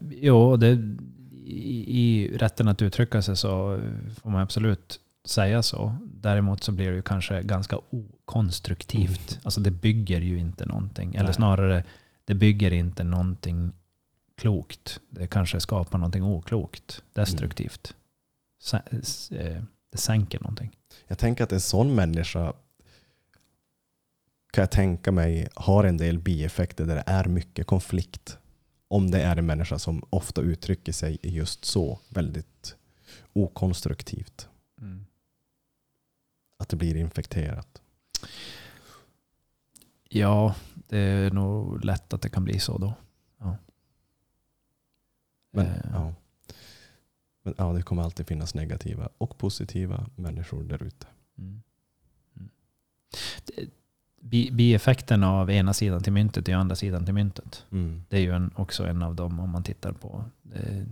Jo, det, i, i rätten att uttrycka sig så får man absolut säga så. Däremot så blir det ju kanske ganska okonstruktivt. Alltså det bygger ju inte någonting. Eller Nej. snarare, det bygger inte någonting klokt. Det kanske skapar någonting oklokt, destruktivt. S- eh, Det sänker någonting. jag tänker att en sån människa kan jag tänka mig har en del bieffekter där det är mycket konflikt. Om det är en människa som ofta uttrycker sig just så, väldigt okonstruktivt. Mm. Att det blir infekterat. Ja, det är nog lätt att det kan bli så då. Ja. Men, Eh, ja. Men ja, det kommer alltid finnas negativa och positiva människor där ute. Mm. Mm. Bieffekten av ena sidan till myntet är andra sidan till myntet. Mm. Det är ju en, också en av dem om man tittar på. eh,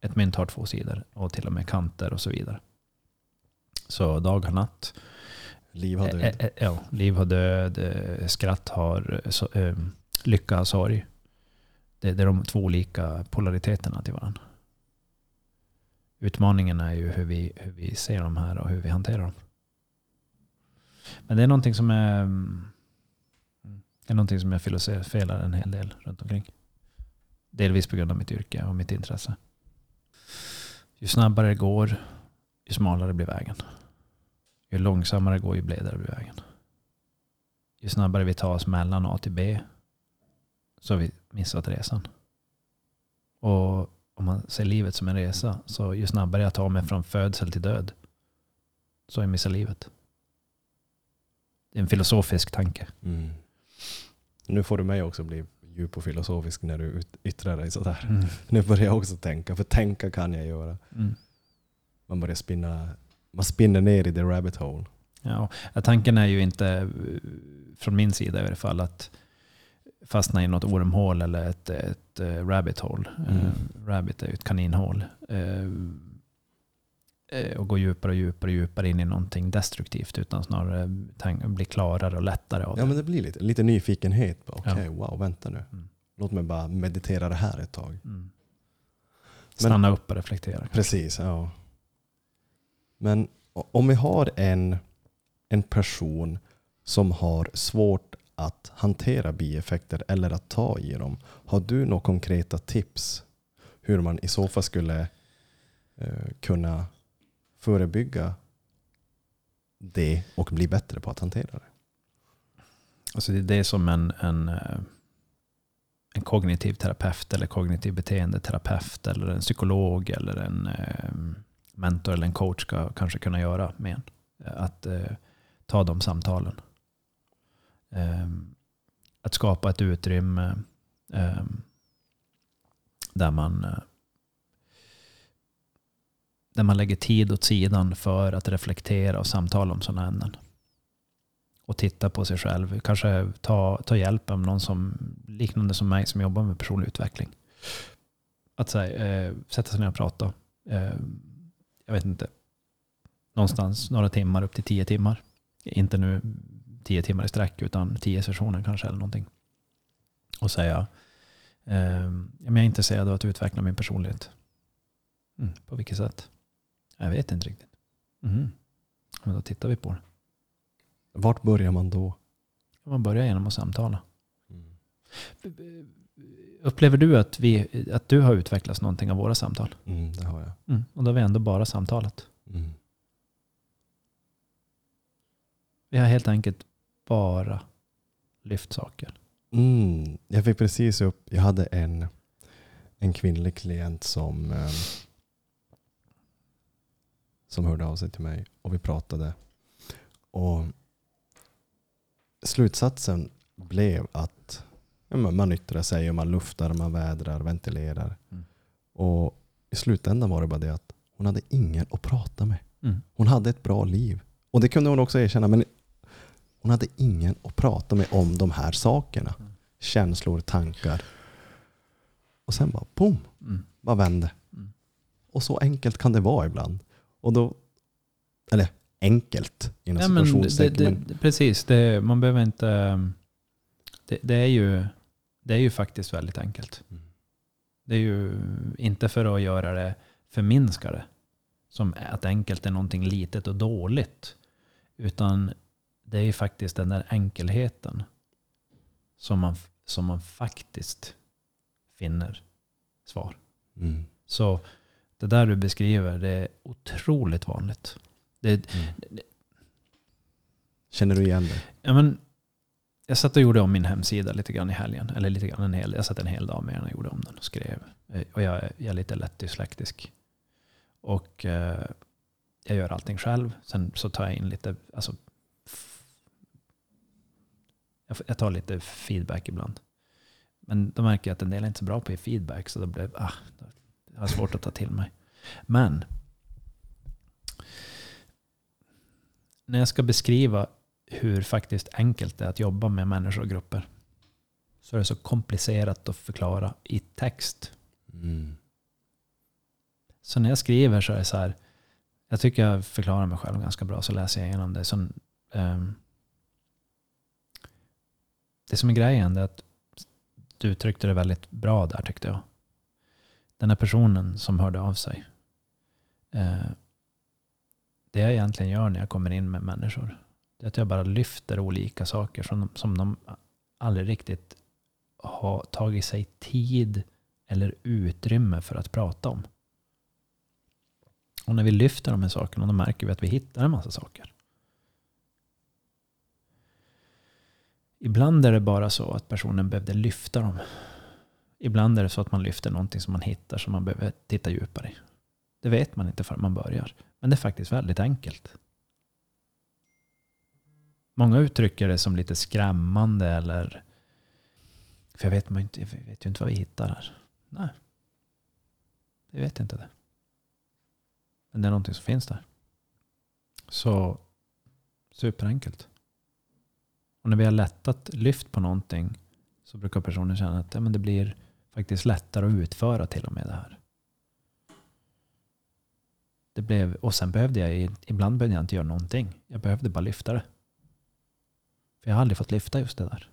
Ett mynt har två sidor och till och med kanter och så vidare. Så dag har natt. Liv har död. Eh, eh, Ja, liv har död, eh, skratt har eh, så, eh, lycka har sorg. Det, det är de två olika polariteterna till varandra. Utmaningen är ju hur vi, hur vi ser de här och hur vi hanterar dem. Men det är någonting som är, mm, är någonting som jag filosoferar en hel del runt omkring. Delvis på grund av mitt yrke och mitt intresse. Ju snabbare det går, ju smalare blir vägen. Ju långsammare går, ju bredare blir vägen. Ju snabbare vi tar oss mellan A till B, så har vi missat resan. Och om man ser livet som en resa, så ju snabbare jag tar mig från födsel till död, så har jag missat livet. Det är en filosofisk tanke. Mm. Nu får du mig också bli djup och filosofisk när du yttrar dig sådär. Mm. Nu börjar jag också tänka, för tänka kan jag göra. Mm. Man börjar spinna, man spinner ner i the rabbit hole. Ja, tanken är ju inte, eh, från min sida i alla fall, att fastna i något ormhål eller ett, ett eh, rabbit hole. Mm. Eh, rabbit är ju ett kaninhål. Och gå djupare och djupare och djupare in i någonting destruktivt utan snarare bli klarare och lättare av det. Ja men det blir lite, lite nyfikenhet. Okej, Ja. wow, vänta nu. Mm. Låt mig bara meditera det här ett tag. Mm. Stanna upp och reflektera. Precis, ja. Men om vi har en, en person som har svårt att hantera bieffekter eller att ta i dem. Har du några konkreta tips hur man i så fall skulle eh, kunna förebygga det och bli bättre på att hantera det? Alltså det är det som en, en, eh, en kognitiv terapeut eller kognitiv beteendeterapeut eller en psykolog eller en eh, mentor eller en coach ska kanske kunna göra med en. Eh, att eh, ta de samtalen. Eh, att skapa ett utrymme eh, där man eh, där man lägger tid åt sidan för att reflektera och samtala om sådana ämnen och titta på sig själv. Kanske ta, ta hjälp av någon som liknande som mig som jobbar med personlig utveckling. Att här, eh, sätta sig ner och prata. Eh, jag vet inte. Någonstans några timmar upp till tio timmar. Inte nu tio timmar i sträck utan tio sessioner kanske eller någonting. Och säga eh, jag är intresserad av att utveckla min personlighet. Mm, på vilket sätt? Jag vet inte riktigt. Mhm. Men då tittar vi på det. Vart börjar man då? Man börjar genom att samtala. Upplever du att, vi, att du har utvecklats någonting av våra samtal? Mm, det har jag. Mm. Och då har vi ändå bara samtalat. Mm. Vi har helt enkelt bara lyft saker. Mm, jag fick precis upp, jag hade en, en kvinnlig klient som, eh, som hörde av sig till mig och vi pratade. Och slutsatsen blev att ja, man yttrar sig och man luftar, man vädrar, ventilerar. Mm. Och i slutändan var det bara det att hon hade ingen att prata med. Mm. Hon hade ett bra liv. Och det kunde hon också erkänna. Men hon hade ingen att prata med om de här sakerna. Mm. Känslor, tankar. Och sen bara boom, Mm. bara vände. Mm. Och så enkelt kan det vara ibland. Och då, eller enkelt inom Ja, situationstecken. precis, det, man behöver inte... Det, det, är ju, det är ju faktiskt väldigt enkelt. Mm. Det är ju inte för att göra det förminskade. Som att enkelt är någonting litet och dåligt. Utan det är ju faktiskt den där enkelheten som man, som man faktiskt finner svar. Mm. Så det där du beskriver, det är otroligt vanligt. Det, Mm. Känner du igen det? ja, men, jag satt och gjorde om min hemsida lite grann i helgen. Eller lite grann en hel, jag satt en hel dag med den och gjorde om den och skrev. Eh, och jag, jag är lite lätt dyslektisk. Och eh, jag gör allting själv. Sen så tar jag in lite, alltså, jag tar lite feedback ibland. Men då märker jag att en del är inte så bra på feedback. Så då blev ah, det har svårt att ta till mig. Men när jag ska beskriva hur faktiskt enkelt det är att jobba med människor och grupper. Så är det så komplicerat att förklara i text. Mm. Så när jag skriver så är det så här. Jag tycker jag förklarar mig själv ganska bra. Så läser jag igenom det. Så, um, det som är grejen är att du uttryckte det väldigt bra där tyckte jag. Den här personen som hörde av sig. Eh, det jag egentligen gör när jag kommer in med människor. Det är att jag bara lyfter olika saker som, som de aldrig riktigt har tagit sig tid eller utrymme för att prata om. Och när vi lyfter de här sakerna då märker vi att vi hittar en massa saker. Ibland är det bara så att personen behövde lyfta dem. Ibland är det så att man lyfter någonting som man hittar som man behöver titta djupare i. Det vet man inte förrän man börjar. Men det är faktiskt väldigt enkelt. Många uttrycker det som lite skrämmande eller... För jag vet, man inte, jag vet ju inte vad vi hittar här. Nej. Jag vet inte det. Men det är någonting som finns där. Så superenkelt. Och när vi har lättat lyft på någonting så brukar personen känna att ja, men det blir faktiskt lättare att utföra till och med det här. Det blev, och sen behövde jag, ibland behövde jag inte göra någonting. Jag behövde bara lyfta det. För jag har aldrig fått lyfta just det där.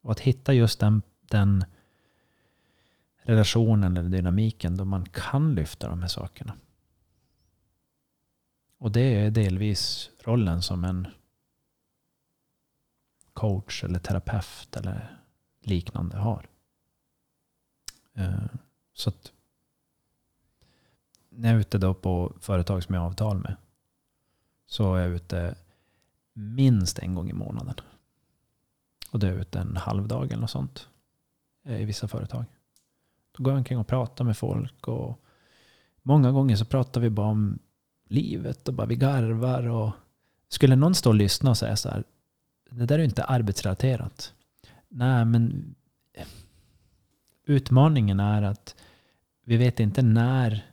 Och att hitta just den, den relationen eller dynamiken då man kan lyfta de här sakerna. Och det är delvis rollen som en coach eller terapeut eller liknande har. Eh, så att när jag är ute då på företag som jag har avtal med så är jag ute minst en gång i månaden. Och det är en halv dag eller något sånt eh, i vissa företag. Då går jag omkring och pratar med folk och många gånger så pratar vi bara om livet och bara vi garvar och skulle någon stå och lyssna och säga så här, det där är ju inte arbetsrelaterat. Nej, men utmaningen är att vi vet inte när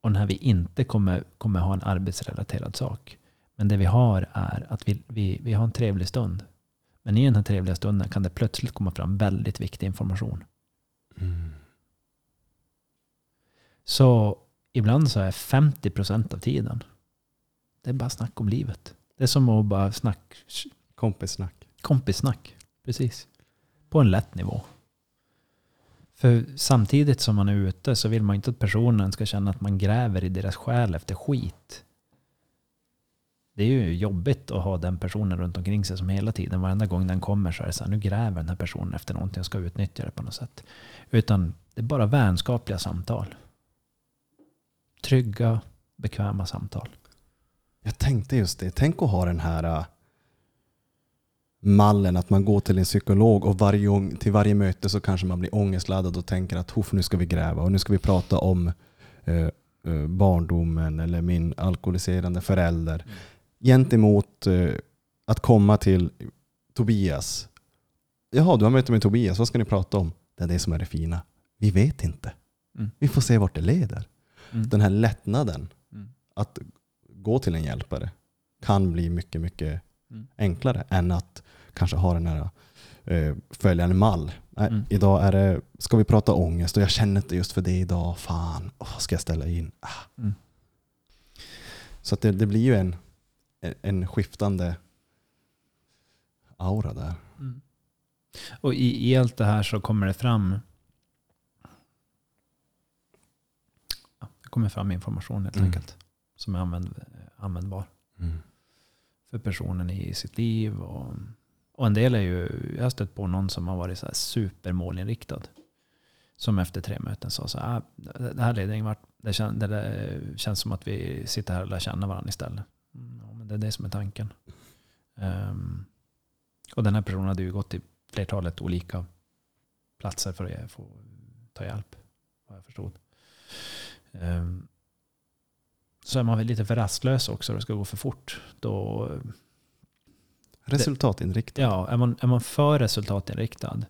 och när vi inte kommer, kommer ha en arbetsrelaterad sak. Men det vi har är att vi, vi, vi har en trevlig stund. Men i den här trevliga stunden kan det plötsligt komma fram väldigt viktig information. Mm. Så ibland så är 50 procent av tiden, det är bara snack om livet. Det är som att bara snack, Kompissnack. Kompissnack, precis. På en lätt nivå. För samtidigt som man är ute så vill man inte att personen ska känna att man gräver i deras själ efter skit. Det är ju jobbigt att ha den personen runt omkring sig som hela tiden, varenda gång den kommer så är det så här, nu gräver den här personen efter någonting och ska utnyttja det på något sätt. Utan det är bara vänskapliga samtal. Trygga, bekväma samtal. Jag tänkte just det, tänk att ha den här mallen att man går till en psykolog och varje till varje möte så kanske man blir ångestladdad och tänker att nu ska vi gräva och nu ska vi prata om eh, barndomen eller min alkoholiserande förälder. Mm. Gentemot eh, att komma till Tobias. Jaha, du har möte med Tobias, vad ska ni prata om? Det är det som är det fina. Vi vet inte. Mm. Vi får se vart det leder. Mm. Den här lättnaden mm. att gå till en hjälpare kan bli mycket, mycket mm. enklare än att kanske ha den här eh, följa en mall. Mm. Idag är det, ska vi prata ångest och jag känner inte just för det idag. Fan, oh, ska jag ställa in? Ah. Mm. Så det, det, blir ju en, en skiftande aura där. Mm. Och i, i, allt det här så kommer det fram det kommer fram information helt mm. enkelt. Som är använd, användbar. Mm för personen i sitt liv. Och, och en del är ju, jag har stött på någon som har varit så här supermålinriktad. Som efter tre möten sa så här, ah, det här leder ingen vart. Det, kän, det känns som att vi sitter här och lär känna varandra istället. Mm, ja, men det är det som är tanken. Um, Och den här personen hade ju gått till flertalet olika platser för att få ta hjälp. Vad jag förstod. Um, så är man väl lite för rastlös också. Det ska gå för fort. Då, Resultatinriktad. ja, är man, är man för resultatinriktad.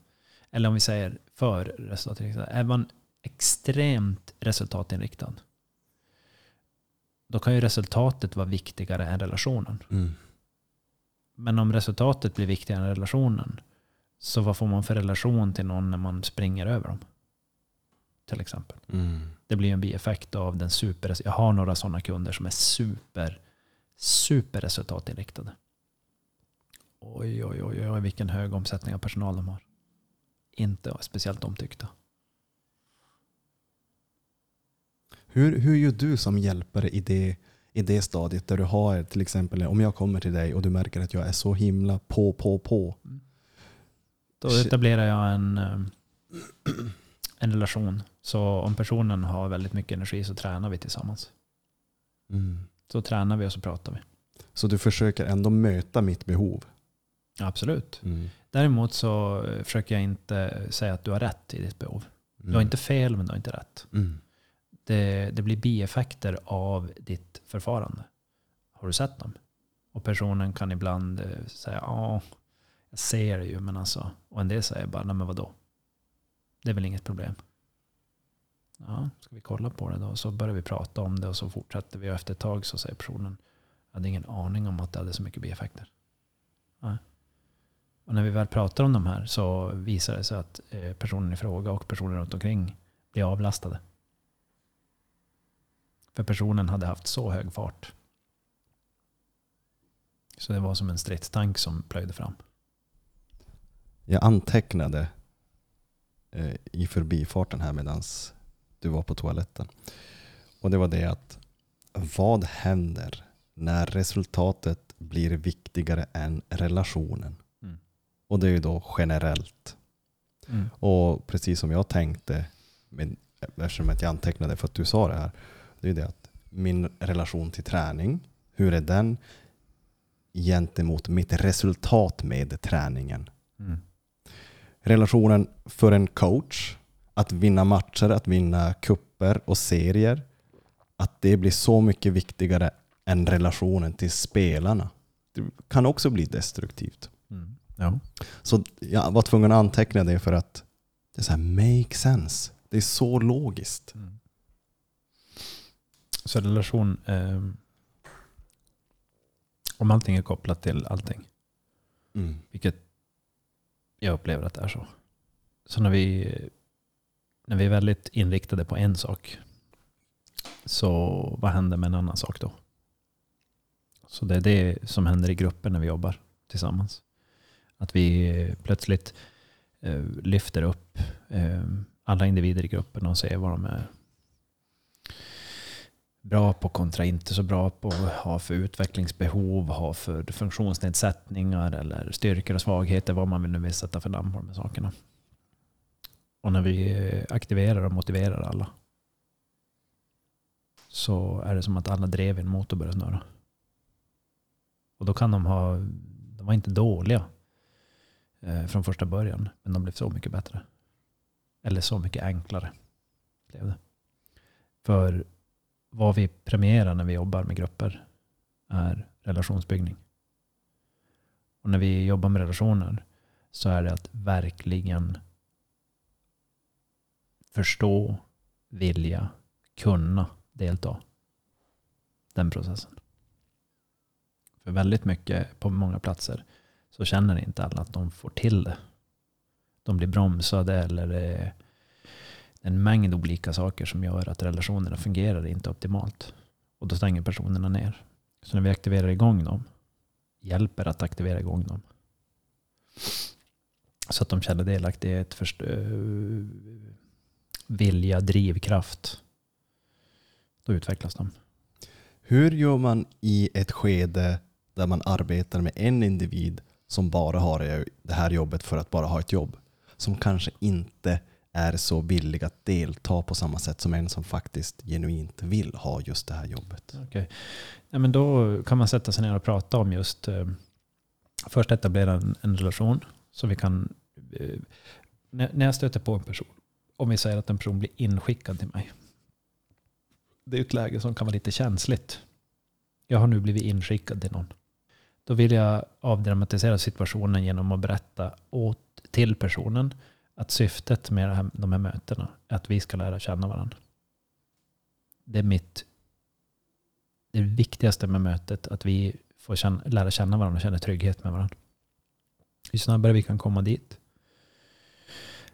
Eller om vi säger för resultatinriktad. Är man extremt resultatinriktad. Då kan ju resultatet vara viktigare än relationen. Mm. Men om resultatet blir viktigare än relationen. Så vad får man för relation till någon när man springer över dem? Till exempel. Mm. Det blir en bieffekt av den super... Jag har några sådana kunder som är super, super resultatinriktade. Oj, oj, oj, oj, vilken hög omsättning av personal de har. Inte speciellt omtyckta. Hur, hur gör du som hjälpare i det, i det stadiet där du har till exempel om jag kommer till dig och du märker att jag är så himla på, på, på. Då etablerar jag en, eh, en relation. Så om personen har väldigt mycket energi så tränar vi tillsammans. Mm. Så tränar vi och så pratar vi. Så du försöker ändå möta mitt behov? Absolut. Mm. Däremot så eh, försöker jag inte säga att du har rätt i ditt behov. Du har inte fel men du har inte rätt. Mm. Det, det blir bieffekter av ditt förfarande. Har du sett dem? Och personen kan ibland eh, säga ja, jag ser det ju men alltså. Och en del säger bara nej men vadå? Det är väl inget problem. Ja, ska vi kolla på det då? Så börjar vi prata om det och så fortsätter vi och efter ett tag så säger personen jag hade ingen aning om att det hade så mycket bieffekter. Ja. Och när vi väl pratar om de här så visar det sig att eh, personen i fråga och personen runt omkring blir avlastade. För personen hade haft så hög fart. Så det var som en stridstank som plöjde fram. Jag antecknade eh, i förbifarten här medan du var på toaletten. Och det var det att vad händer när resultatet blir viktigare än relationen? Mm. Och det är ju då generellt. Mm. Och precis som jag tänkte, med, eftersom jag antecknade för att du sa det här, det är det att min relation till träning, hur är den gentemot mitt resultat med träningen? Mm. Relationen för en coach, att vinna matcher, att vinna kupper och serier, att det blir så mycket viktigare än relationen till spelarna. Det kan också bli destruktivt. Mm. Ja. Så jag var tvungen att anteckna det för att det är så här, make sense. Det är så logiskt. Mm. Så relation, eh, om allting är kopplat till allting, Mm. vilket jag upplever att det är så. Så när vi, när vi är väldigt inriktade på en sak, så vad händer med en annan sak då? Så det är det som händer i grupper när vi jobbar tillsammans. Att vi plötsligt eh, lyfter upp eh, alla individer i gruppen och ser vad de är bra på kontra inte så bra på, har för utvecklingsbehov, har för funktionsnedsättningar eller styrkor och svagheter, vad man nu vill sätta för namn på de här sakerna. Och när vi aktiverar och motiverar alla så är det som att alla drev en motor börjar snurra. Och då kan de ha, de var inte dåliga eh, från första början, men de blev så mycket bättre. Eller så mycket enklare blev det. För vad vi premierar när vi jobbar med grupper är relationsbyggning. Och när vi jobbar med relationer så är det att verkligen förstå, vilja, kunna delta. Den processen. För väldigt mycket på många platser så känner inte alla att de får till det. De blir bromsade eller det är en mängd olika saker som gör att relationerna fungerar inte optimalt. Och då stänger personerna ner. Så när vi aktiverar igång dem, hjälper att aktivera igång dem. Så att de känner delaktighet, först, uh, vilja, drivkraft. Då utvecklas de. Hur gör man i ett skede där man arbetar med en individ som bara har det här jobbet för att bara ha ett jobb? Som kanske inte är så villig att delta på samma sätt som en som faktiskt genuint vill ha just det här jobbet. Okay. Ja, men då kan man sätta sig ner och prata om just eh, först etablera en, en relation. Så vi kan, eh, när, när jag stöter på en person, om vi säger att en person blir inskickad till mig. Det är ett läge som kan vara lite känsligt. Jag har nu blivit inskickad till någon. Då vill jag avdramatisera situationen genom att berätta åt, till personen att syftet med här, de här mötena är att vi ska lära känna varandra. Det är mitt det viktigaste med mötet, att vi får känna, lära känna varandra och känna trygghet med varandra. Ju snabbare vi kan komma dit,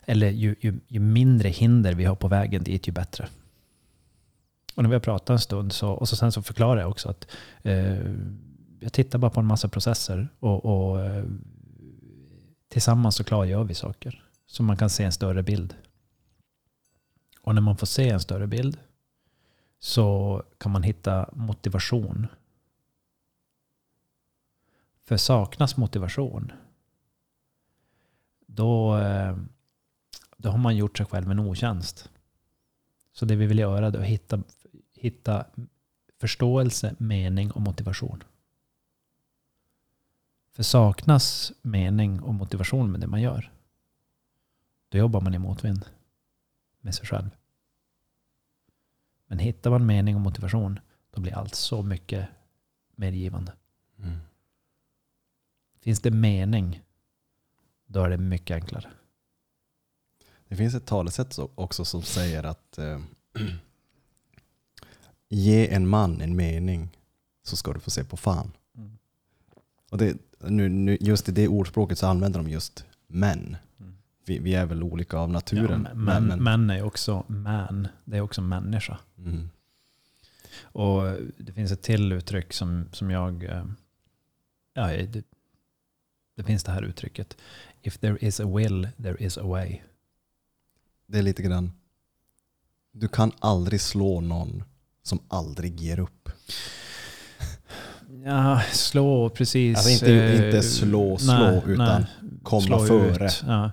eller ju, ju, ju mindre hinder vi har på vägen dit, ju bättre. Och när vi har pratat en stund så, och så sen så förklarar jag också att eh, jag tittar bara på en massa processer och, och eh, tillsammans så klargör vi saker. Så man kan se en större bild. Och när man får se en större bild så kan man hitta motivation. För saknas motivation, då, eh, då har man gjort sig själv en otjänst. Så det vi vill göra är att hitta, hitta förståelse, mening och motivation. För saknas mening och motivation med det man gör, då jobbar man i motvind med sig själv. Men hittar man mening och motivation, då blir allt så mycket mer givande. Mm. Finns det mening, då är det mycket enklare. Det finns ett talesätt också som säger att eh, ge en man en mening så ska du få se på fan. Mm. Och det, nu, nu, just i det ordspråket så använder de just män. Vi, vi, är väl olika av naturen. Ja, men, men, men är också man, det är också människa. Mm. Och det finns ett till uttryck som, som jag... Eh, ja, det, det finns det här uttrycket. If there is a will, there is a way. Det är lite grann, du kan aldrig slå någon som aldrig ger upp. Ja, slå precis. Alltså inte, inte slå, slå, nej, utan nej. komma slå före. Ut, ja.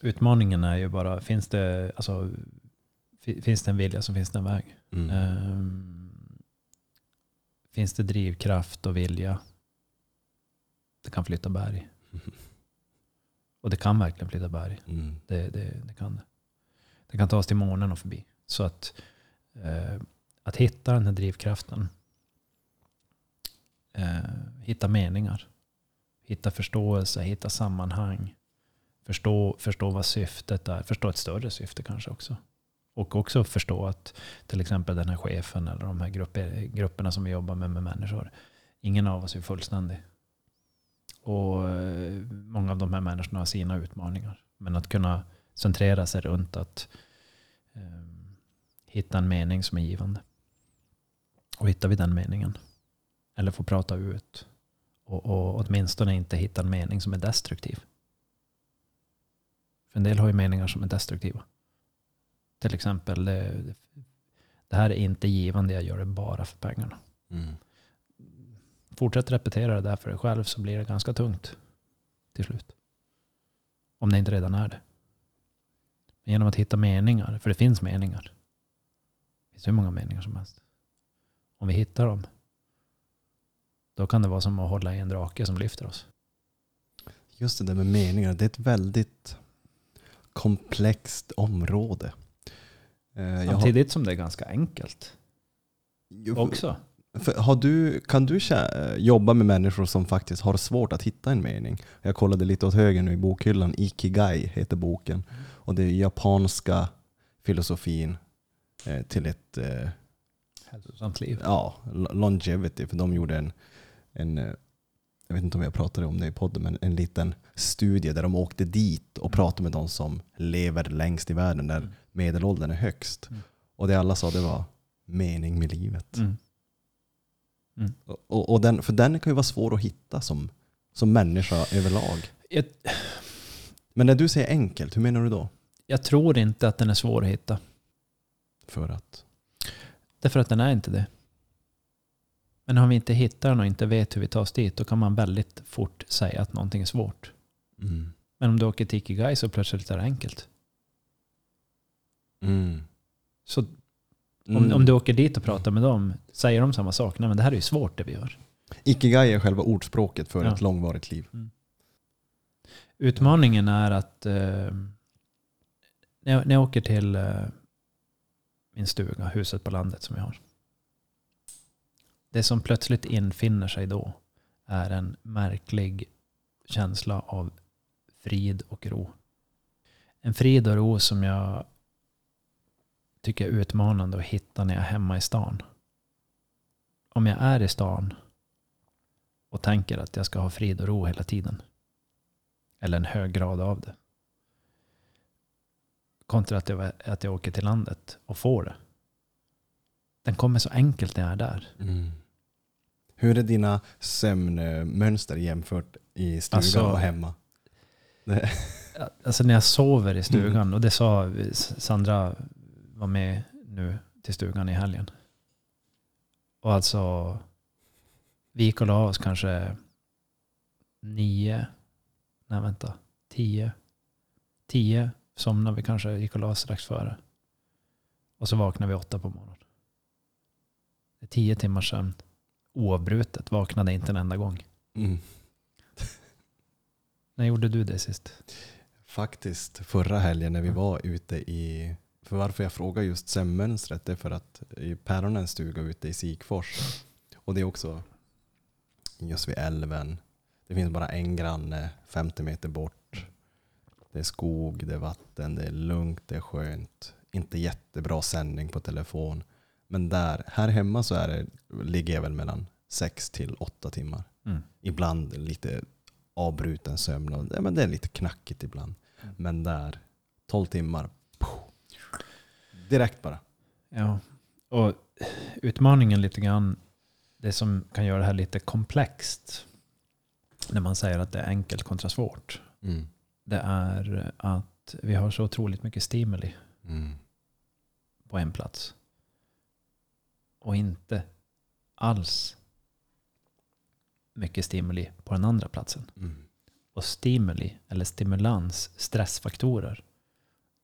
Utmaningen är ju bara, finns det, alltså, finns det en vilja så finns det en väg. Mm. Um, finns det drivkraft och vilja, det kan flytta berg. Mm. Och det kan verkligen flytta berg. Mm. Det, det, det, kan det. Det kan ta oss till månen och förbi. Så att, eh, att hitta den här drivkraften eh, Eh, hitta meningar. Hitta förståelse, hitta sammanhang. Förstå, förstå vad syftet är. Förstå ett större syfte kanske också. Och också förstå att till exempel den här chefen eller de här grupper, grupperna som vi jobbar med med människor. Ingen av oss är fullständig. Och eh, många av de här människorna har sina utmaningar. Men att kunna centrera sig runt att eh, hitta en mening som är givande. Och hittar vi den meningen eller få prata ut. Och, och åtminstone inte hitta en mening som är destruktiv. För en del har ju meningar som är destruktiva. Till exempel, det, det här är inte givande, jag gör det bara för pengarna. Mm. Fortsätt repetera det där för dig själv så blir det ganska tungt till slut. Om det inte redan är det. Men genom att hitta meningar, för det finns meningar. Det finns hur många meningar som helst. Om vi hittar dem då kan det vara som att hålla i en drake som lyfter oss. Just det där med meningar, det är ett väldigt komplext område. Eh, Samtidigt har... som det är ganska enkelt. Jo, också. har du, kan du jobba med människor som faktiskt har svårt att hitta en mening? Jag kollade lite åt höger nu i bokhyllan. Ikigai heter boken. Och det är japanska filosofin eh, till ett eh, hälsosamt liv. Ja, longevity. För de gjorde en en, eh, jag vet inte om jag pratade om det i podden, men en liten studie där de åkte dit och mm. pratade med de som lever längst i världen, där mm. medelåldern är högst. Mm. Och det alla sa det var mening med livet. Mm. Mm. Och, och den, för den kan ju vara svår att hitta som, som människa överlag. Jag, men när du säger enkelt, hur menar du då? Jag tror inte att den är svår att hitta. För att? Därför att den är inte det. Men om vi inte hittar den och inte vet hur vi tar oss dit, då kan man väldigt fort säga att någonting är svårt. Mm. Men om du åker till Ikigai så plötsligt är det enkelt. Mm. Så om, mm. om du åker dit och pratar med dem, säger de samma sak? Nej men det här är ju svårt det vi gör. Ikigai är själva ordspråket för Ja. ett långvarigt liv. Utmaningen är att eh, när, jag, när jag åker till eh, min stuga, huset på landet som jag har. Det som plötsligt infinner sig då är en märklig känsla av frid och ro. En frid och ro som jag tycker är utmanande att hitta när jag är hemma i stan. Om jag är i stan och tänker att jag ska ha frid och ro hela tiden. Eller en hög grad av det. Kontra att jag, att jag åker till landet och får det. Den kommer så enkelt när jag är där. Mm. Hur är dina sömnmönster jämfört i stugan Alltså- och hemma? Alltså när jag sover i stugan, och det sa Sandra var med nu till stugan i helgen. Och alltså, vi gick och la oss kanske nio, nej vänta, tio. Tio somnade vi kanske, gick och la oss strax före. Och så vaknade vi åtta på morgonen. Det är tio timmars sömn. Oavbrutet, vaknade inte en enda gång. mm. När gjorde du det sist? Faktiskt förra helgen när vi var ute i... För varför jag frågar just sömnmönstret är för att i Päronens stuga ute i Sikfors och det är också just vid älven. Det finns bara en granne 50 meter bort. Det är skog, det är vatten, det är lugnt, det är skönt. Inte jättebra sändning på telefon. Men där, här hemma så är det, ligger jag väl mellan 6 till 8 timmar. Mm. Ibland lite avbruten sömn. Och, ja, men det är lite knackigt ibland. Mm. Men där, 12 timmar. Puh. Direkt bara. Ja, och utmaningen lite grann, det som kan göra det här lite komplext, när man säger att det är enkelt kontra svårt, Mm. det är att vi har så otroligt mycket stimuli Mm. på en plats. Och inte alls mycket stimuli på den andra platsen. Mm. Och stimuli, eller stimulans, stressfaktorer,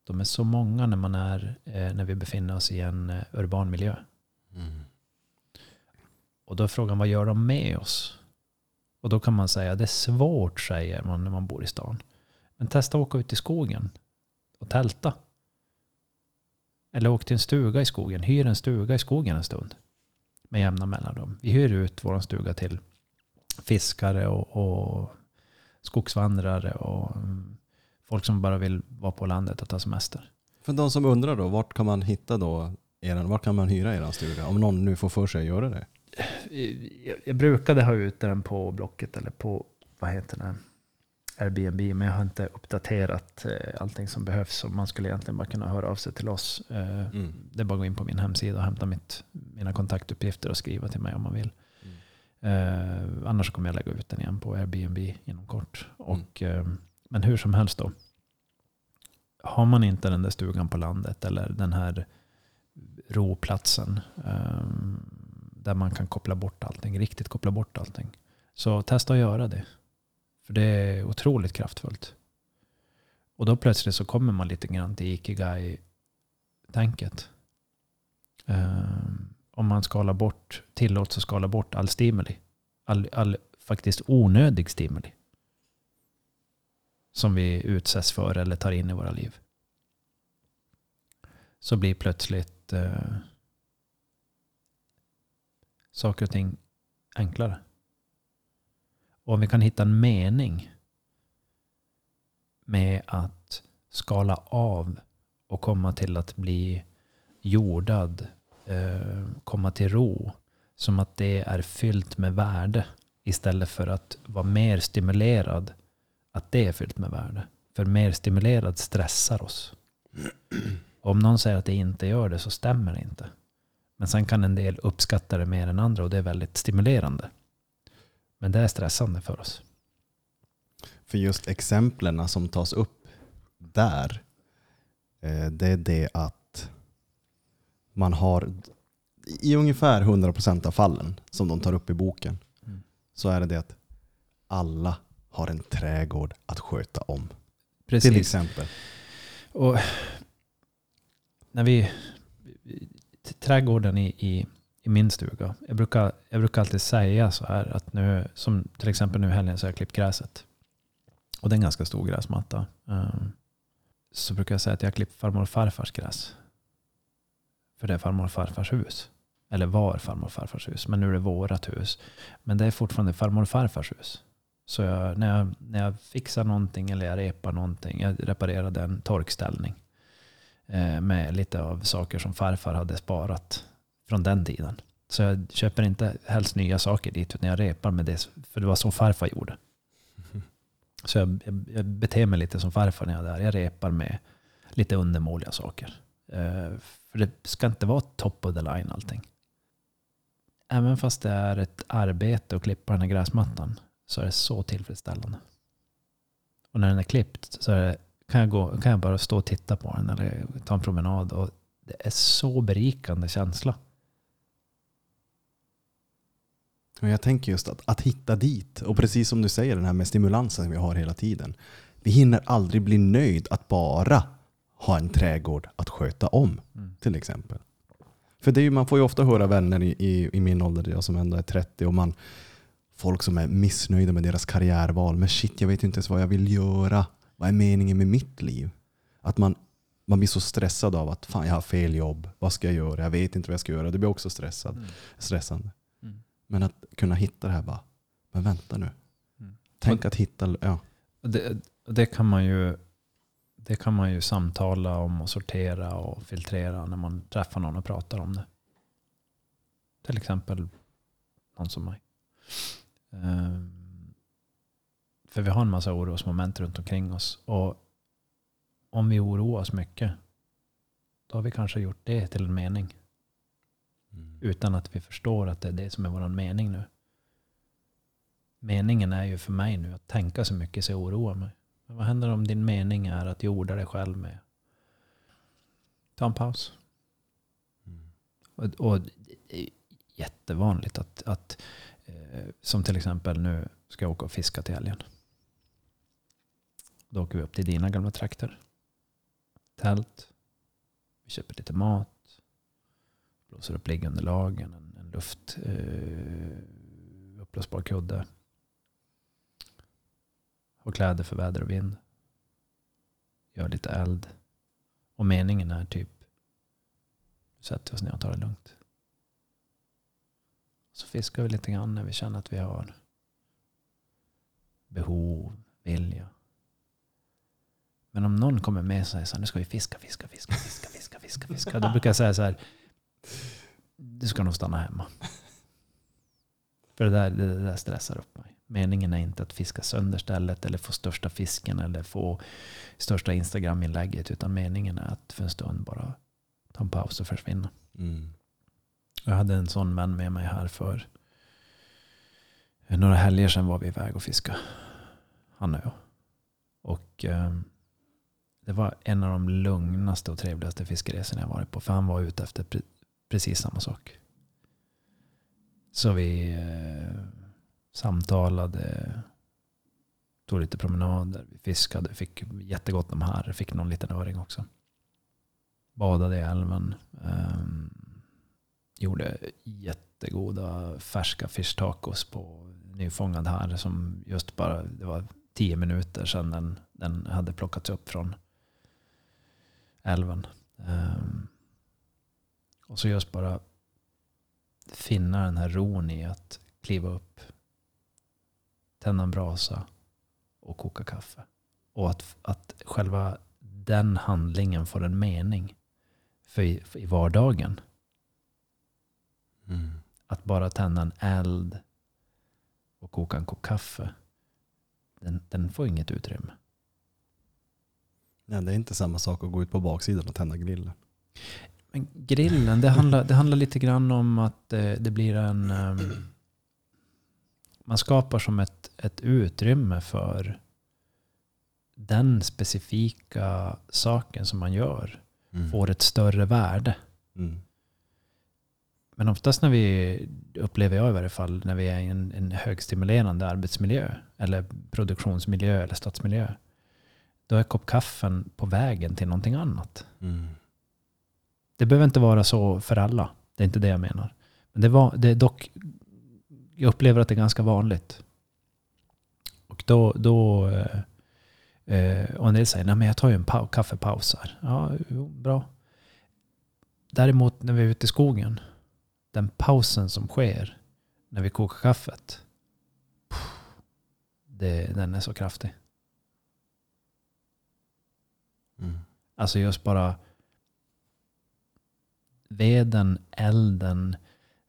de är så många när, man är, eh, när vi befinner oss i en eh, urban miljö. Mm. Och då är frågan, vad gör de med oss? Och då kan man säga, det är svårt säger man när man bor i stan. Men testa att åka ut i skogen och tälta. Eller åk till en stuga i skogen. Hyr en stuga i skogen en stund. Med jämna mellanrum. Vi hyr ut vår stuga till fiskare och, och skogsvandrare och folk som bara vill vara på landet och ta semester. För de som undrar då, vart kan man hitta då eran, vart kan man hyra er stuga? Om någon nu får för sig att göra det. jag, jag brukade ha ut den på Blocket eller på, vad heter det, Airbnb, men jag har inte uppdaterat eh, allting som behövs. Så man skulle egentligen bara kunna höra av sig till oss. Eh, Mm. Det är bara att gå in på min hemsida och hämta mitt, mina kontaktuppgifter och skriva till mig om man vill. Eh, annars kommer jag lägga ut den igen på Airbnb inom kort. Och, eh, men hur som helst då. Har man inte den där stugan på landet eller den här roplatsen eh, där man kan koppla bort allting, riktigt koppla bort allting. Så testa att göra det. För det är otroligt kraftfullt. Och då plötsligt så kommer man lite grann till ikigai-tänket. Um, om man skalar bort, tillåts att skala bort all stimuli. All, all faktiskt onödig stimuli. Som vi utsätts för eller tar in i våra liv. Så blir plötsligt uh, saker och ting enklare. Och om vi kan hitta en mening med att skala av och komma till att bli jordad, eh, komma till ro, som att det är fyllt med värde istället för att vara mer stimulerad, att det är fyllt med värde. För mer stimulerad stressar oss. Om någon säger att det inte gör det så stämmer det inte. Men sen kan en del uppskatta det mer än andra och det är väldigt stimulerande. Men det är stressande för oss. För just exemplen som tas upp där, eh, det är det att man har i ungefär 100% av fallen som de tar upp i boken Mm. så är det det att alla har en trädgård att sköta om. Till Precis. exempel. Och när vi, trädgården i, i, i min stuga. Jag brukar, jag brukar alltid säga så här att nu, som till exempel nu i helgen så har jag klippt gräset. Och det är en ganska stor gräsmatta. Um, så brukar jag säga att jag har klippt farmor och farfars gräs. För det är farmor och farfars hus. Eller var farmor och farfars hus. Men nu är det vårat hus. Men det är fortfarande farmor och farfars hus. Så jag, när, jag, när jag fixar någonting eller jag repar någonting. Jag reparerade en torkställning. Eh, med lite av saker som farfar hade sparat från den tiden. Så jag köper inte helst nya saker dit, utan jag repar med det. För det var så farfar gjorde. Så jag, jag, jag beter mig lite som farfar när jag är där. Jag repar med lite undermåliga saker. Uh, för det ska inte vara top of the line allting. Även fast det är ett arbete att klippa den här gräsmattan så är det så tillfredsställande. Och när den är klippt så är det, kan, jag gå, kan jag bara stå och titta på den eller ta en promenad. Och det är så berikande känsla. Men jag tänker just att, att hitta dit. Och precis som du säger, den här med stimulansen vi har hela tiden. Vi hinner aldrig bli nöjd att bara ha en trädgård att sköta om. Mm. Till exempel. För det är ju, man får ju ofta höra vänner i, i, i min ålder, jag som ändå är 30, och man, folk som är missnöjda med deras karriärval. Men shit, jag vet inte ens vad jag vill göra. Vad är meningen med mitt liv? Att man, man blir så stressad av att fan jag har fel jobb. Vad ska jag göra? Jag vet inte vad jag ska göra. Det blir också stressad, mm. stressande. Men att kunna hitta det här bara, men vänta nu. Mm. Tänk att hitta, ja. Det, det, kan man ju, det kan man ju samtala om och sortera och filtrera när man träffar någon och pratar om det. Till exempel någon som mig. Um, för vi har en massa orosmoment runt omkring oss. Och om vi oroar oss mycket, då har vi kanske gjort det till en mening. Utan att vi förstår att det är det som är vår mening nu. Meningen är ju för mig nu att tänka så mycket så jag oroar mig. Men vad händer om din mening är att jorda dig själv med? Ta en paus. Mm. Och, och, det är jättevanligt att, att eh, som till exempel nu ska jag åka och fiska till helgen. Då åker vi upp till dina gamla trakter. Tält. Vi köper lite mat blåser upp liggunderlagen, en, en luft, eh, uppblåsbar kudde. Har kläder för väder och vind. Gör lite eld. Och meningen är typ, sätter oss ner och tar det lugnt. Så fiskar vi lite grann när vi känner att vi har behov, vilja. Men om någon kommer med och säger så här, nu ska vi fiska, fiska, fiska, fiska, fiska, fiska, fiska. Då brukar jag säga så här, du ska nog stanna hemma. För det där, det där stressar upp mig. Meningen är inte att fiska sönder stället eller få största fisken eller få största Instagram-inlägget. Utan meningen är att för en stund bara ta en paus och försvinna. Mm. Jag hade en sån vän med mig här för några helger sedan var vi iväg och fiska. Han och jag. Och um, det var en av de lugnaste och trevligaste fiskeresorna jag varit på. För han var ute efter precis samma sak. Så vi eh, samtalade, tog lite promenader, vi fiskade, fick jättegott om här, fick någon liten öring också. Badade i älven. Eh, gjorde jättegoda färska fish tacos på nyfångad här som just bara, det var tio minuter sedan den, den hade plockats upp från älven. Eh, och så just bara finna den här ron i att kliva upp, tända en brasa och koka kaffe. Och att, att själva den handlingen får en mening för i, för i vardagen. Mm. Att bara tända en eld och koka en kopp kaffe, den, den får inget utrymme. Nej, det är inte samma sak att gå ut på baksidan och tända grillen. Men grillen, det handlar, det handlar lite grann om att det, det blir en... Um, man skapar som ett, ett utrymme för den specifika saken som man gör mm. får ett större värde. Mm. Men oftast när vi, upplever jag i varje fall, när vi är i en, en högstimulerande arbetsmiljö eller produktionsmiljö eller stadsmiljö. Då är kopp kaffen på vägen till någonting annat. Mm. Det behöver inte vara så för alla. Det är inte det jag menar. Men det, var, det är dock, jag upplever att det är ganska vanligt. Och då, då eh, eh och en del säger, nej men jag tar ju en pa- kaffepaus här. Ja, jo, bra. Däremot när vi är ute i skogen, den pausen som sker när vi kokar kaffet, det, den är så kraftig. Mm. Alltså just bara veden, elden,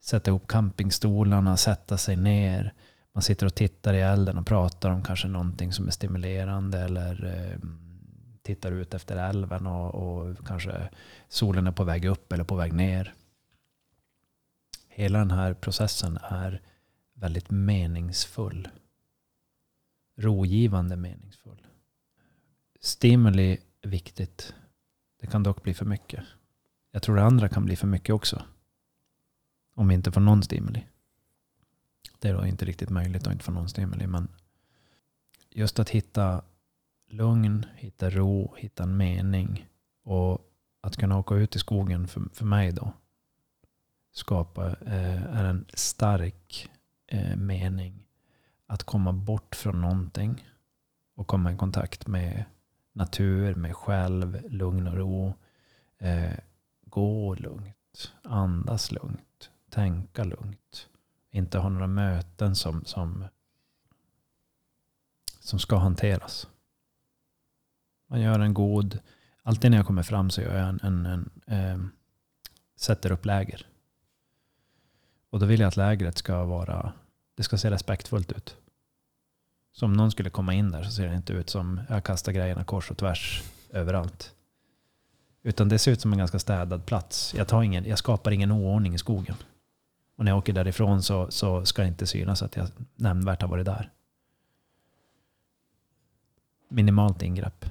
sätta ihop campingstolarna, sätta sig ner. Man sitter och tittar i elden och pratar om kanske någonting som är stimulerande eller eh, tittar ut efter älven och, och kanske solen är på väg upp eller på väg ner. Hela den här processen är väldigt meningsfull. Rogivande meningsfull. Stimuli är viktigt. Det kan dock bli för mycket. Jag tror det andra kan bli för mycket också. Om vi inte får någon stimuli. Det är då inte riktigt möjligt att inte få någon stimuli. Men just att hitta lugn, hitta ro, hitta en mening. Och att kunna åka ut i skogen för, för mig då. Skapa eh, är en stark eh, mening. Att komma bort från någonting. Och komma i kontakt med natur, med själv, lugn och ro. Eh, gå lugnt, andas lugnt, tänka lugnt. Inte ha några möten som, som, som ska hanteras. Man gör en god, alltid när jag kommer fram så gör jag en, en, en eh, sätter upp läger. Och då vill jag att lägret ska vara, det ska se respektfullt ut. Så om någon skulle komma in där så ser det inte ut som jag kastar grejerna kors och tvärs överallt. Utan det ser ut som en ganska städad plats. Jag, tar ingen, jag skapar ingen oordning i skogen. Och när jag åker därifrån så, så ska det inte synas att jag nämnvärt har varit där. Minimalt ingrepp.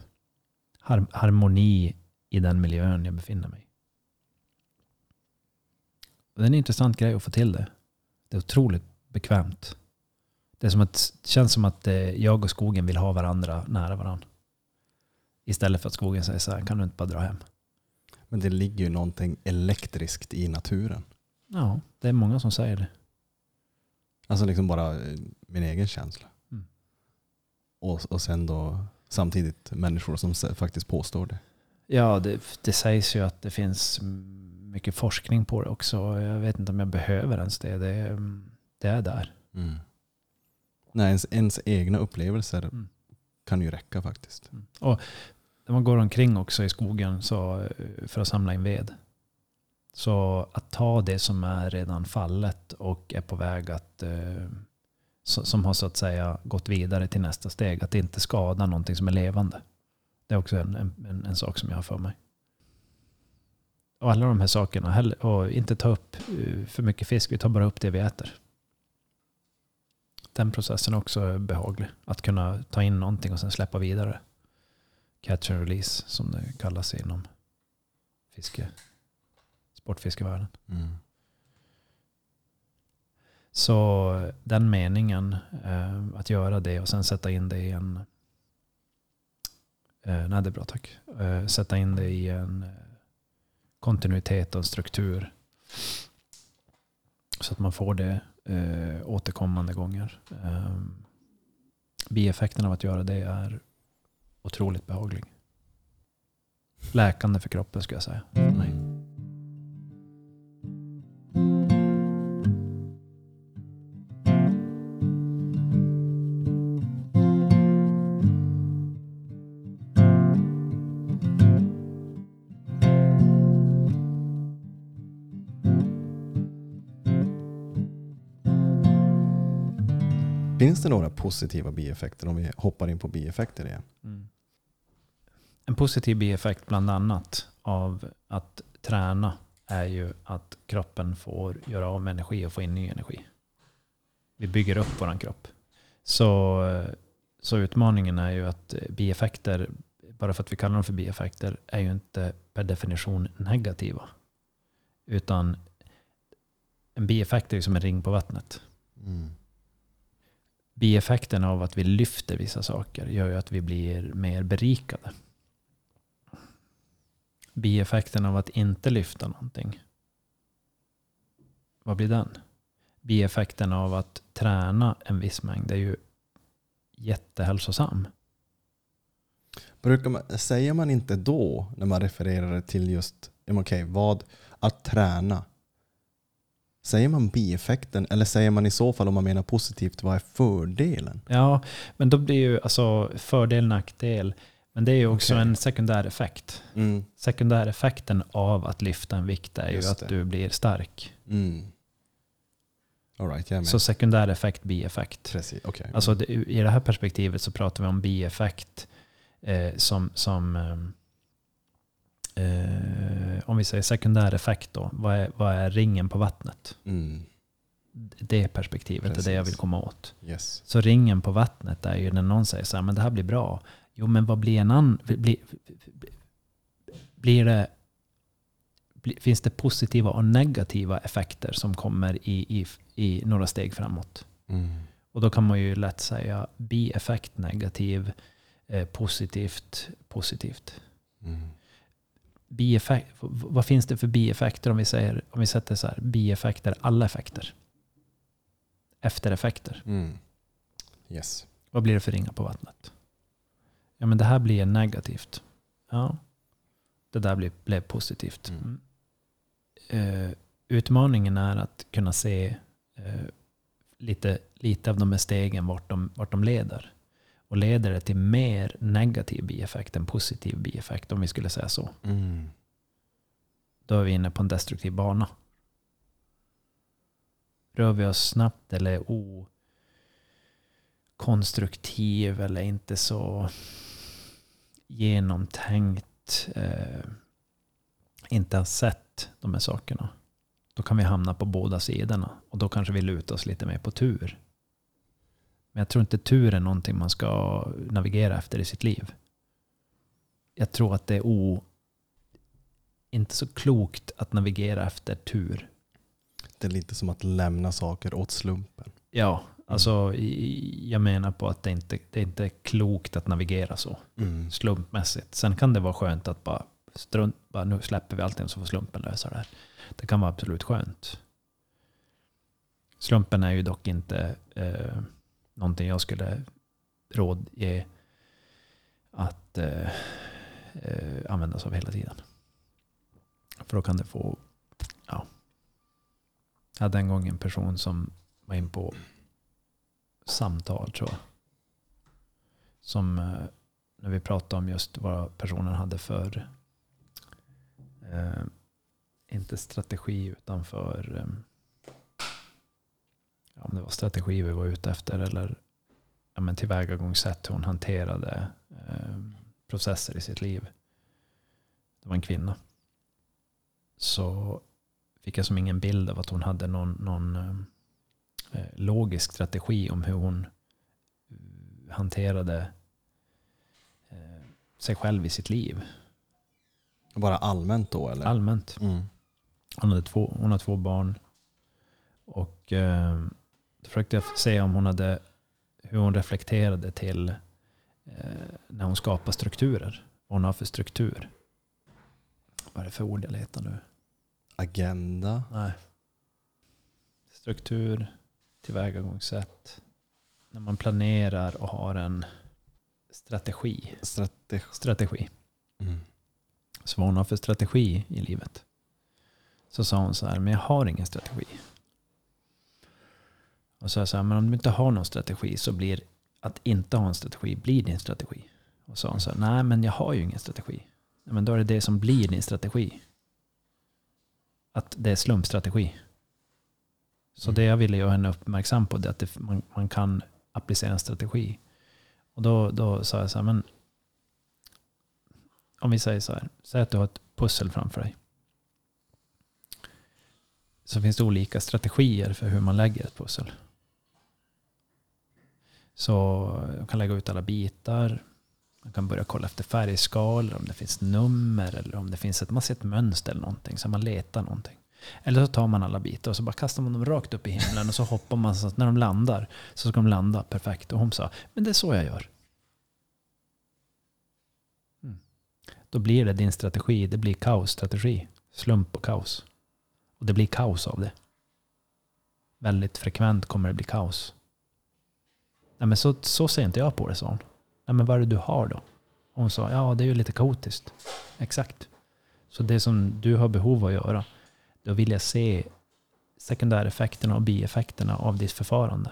Har, harmoni i den miljön jag befinner mig Det är en intressant grej att få till det. Det är otroligt bekvämt. Det, är som att, det känns som att eh, jag och skogen vill ha varandra nära varandra. Istället för att skogen säger så här, kan du inte bara dra hem? Men det ligger ju någonting elektriskt i naturen. Ja, det är många som säger det. Alltså liksom bara eh, min egen känsla. Mm. Och, och sen då samtidigt människor som faktiskt påstår det. Ja, det, det sägs ju att det finns mycket forskning på det också. Jag vet inte om jag behöver ens det. Det, är- det är där. Nej, ens, ens egna upplevelser Mm. kan ju räcka faktiskt. Och när man går omkring också i skogen så, eh, för att samla in ved. Så att ta det som är redan fallet och är på väg att, eh, som har så att säga gått vidare till nästa steg. Att inte skada någonting som är levande. Det är också en, en, en, sak som jag har för mig. Och alla de här sakerna. Och inte ta upp eh, för mycket fisk. Vi tar bara upp det vi äter. Den processen är också behaglig. Att kunna ta in någonting och sen släppa vidare. Catch and release som det kallas inom fiske, sportfiskevärlden. Mm. Så den meningen, eh, att göra det och sen sätta in det i en... Eh, nej, det är bra tack. Eh, sätta in det i en eh, kontinuitet och en struktur. Så att man får det eh, återkommande gånger. Eh, bieffekten av att göra det är otroligt behaglig. Läkande för kroppen skulle jag säga. för Finns det några positiva bieffekter om vi hoppar in på bieffekter igen? Mm. En positiv bieffekt bland annat av att träna är ju att kroppen får göra av med energi och få in ny energi. Vi bygger upp vår kropp. Så, så utmaningen är ju att bieffekter, bara för att vi kallar dem för bieffekter, är ju inte per definition negativa. Utan en bieffekt är ju som en ring på vattnet. Mm bieffekten av att vi lyfter vissa saker gör ju att vi blir mer berikade. Bieffekten av att inte lyfta någonting. vad blir den? Bieffekten av att träna en viss mängd är ju jättehälsosam. Brukar man, säger man inte då, när man refererar till just okay, vad, att träna, säger man bieffekten eller säger man i så fall om man menar positivt, vad är fördelen? Ja, men då blir ju alltså fördel, nackdel. Men det är ju också Okej. en sekundär effekt. Mm. Sekundäreffekten av att lyfta en vikt är ju Just att det. du blir stark. Mm. Right, med. Så sekundär effekt, bieffekt. Precis, okej. Alltså det, I det här perspektivet så pratar vi om bieffekt eh, som, som ehm, eh, om vi säger sekundär effekt då, vad är, vad är ringen på vattnet? Mm. Det perspektivet är det jag Precis. vill komma åt. Yes. Så ringen på vattnet är ju när någon säger så här, men det här blir bra. Jo, men vad blir en annan... Blir, blir det, finns det positiva och negativa effekter som kommer i, i, i några steg framåt? Mm. Och då kan man ju lätt säga bieffekt negativ, eh, positivt positivt. Mm. Bieffekt, vad finns det för bieffekter om vi, säger, om vi sätter så här, bieffekter, alla effekter? Eftereffekter. Mm. Yes. Vad blir det för ringar på vattnet? Ja, men det här blir negativt. Ja, det där blir, blev positivt. Mm. Eh, utmaningen är att kunna se eh, lite, lite av de här stegen vart de, vart de leder. Och leder det till mer negativ bieffekt än positiv bieffekt, om vi skulle säga så. Mm. Då är vi inne på en destruktiv bana. Rör vi oss snabbt eller okonstruktiv eller inte så genomtänkt, eh, inte har sett de här sakerna. Då kan vi hamna på båda sidorna och då kanske vi lutar oss lite mer på tur. Men jag tror inte tur är någonting man ska navigera efter i sitt liv. Jag tror att det är o, inte så klokt att navigera efter tur. Det är lite som att lämna saker åt slumpen. Ja, alltså jag menar på att det inte det är inte klokt att navigera så Mm. slumpmässigt. Sen kan det vara skönt att bara strunt, bara nu släpper vi allting så får slumpen lösa det här. Det kan vara absolut skönt. Slumpen är ju dock inte eh, någonting jag skulle rådge att eh, eh, använda sig av hela tiden. För då kan det få, ja. Jag hade en gång en person som var in på samtal tror jag. Som eh, när vi pratade om just vad personen hade för, eh, inte strategi utan för, eh, om det var strategi vi var ute efter eller ja, men tillvägagångssätt hur hon hanterade eh, processer i sitt liv. Det var en kvinna. Så fick jag som ingen bild av att hon hade någon, någon eh, logisk strategi om hur hon eh, hanterade eh, sig själv i sitt liv. Bara allmänt då eller? Allmänt. Mm. Hon, hade två, hon har två barn. Och eh, då försökte jag se om hon hade, hur hon reflekterade till eh, när hon skapar strukturer. Vad hon har för struktur. Vad är det för ord jag letar nu? Agenda. Nej. Struktur, tillvägagångssätt. När man planerar och har en strategi. Strategi. strategi. Mm. Så vad hon har för strategi i livet. Så sa hon så här, men jag har ingen strategi. Och så sa jag men om du inte har någon strategi så blir att inte ha en strategi blir din strategi. Och så sa hon så nej men jag har ju ingen strategi. Nej, men då är det det som blir din strategi. Att det är slumpstrategi. Så Mm. det jag ville göra henne uppmärksam på det att det, man, man kan applicera en strategi. Och då, då sa jag så här, men om vi säger så här, säg att du har ett pussel framför dig. Så finns det olika strategier för hur man lägger ett pussel. Så jag kan lägga ut alla bitar. Man kan börja kolla efter färgskalor, om det finns nummer eller om det finns ett, man ser ett mönster eller någonting. Så man letar någonting. Eller så tar man alla bitar och så bara kastar man dem rakt upp i himlen och så hoppar man så att när de landar så ska de landa perfekt. Och hon sa, men det är så jag gör. Mm. Då blir det din strategi. Det blir kaosstrategi. Slump och kaos. Och det blir kaos av det. väldigt frekvent kommer det bli kaos. Nej, men så, så ser inte jag på det, sa hon. Nej, men vad är det du har då? Och hon sa, ja det är ju lite kaotiskt. Exakt. Så det som du har behov av att göra, då vill jag se sekundäreffekterna och bieffekterna av ditt förfarande.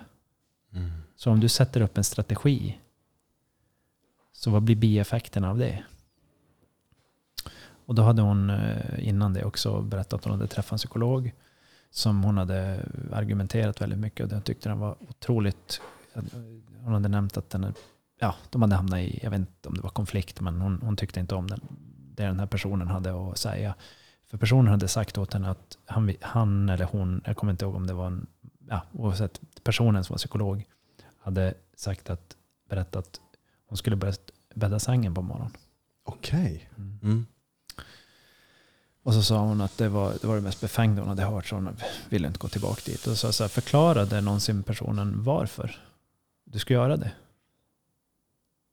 Mm. Så om du sätter upp en strategi, så vad blir bieffekterna av det? Och då hade hon eh, innan det också berättat att hon hade träffat en psykolog som hon hade argumenterat väldigt mycket och den tyckte den var otroligt... Hon hade nämnt att den, ja, de hade hamnat i, jag vet inte om det var konflikt, men hon, hon tyckte inte om den, det den här personen hade att säga. För personen hade sagt åt henne att han, han eller hon, jag kommer inte ihåg om det var en, ja, oavsett, personen som var psykolog, hade sagt att, berättat att hon skulle börja bädda sängen på morgonen. Okej. Mm. Mm. Och så sa hon att det var det, var det mest befängda hon hade hört, så hon ville inte gå tillbaka dit. Och så, så här, förklarade någonsin personen varför du ska göra det?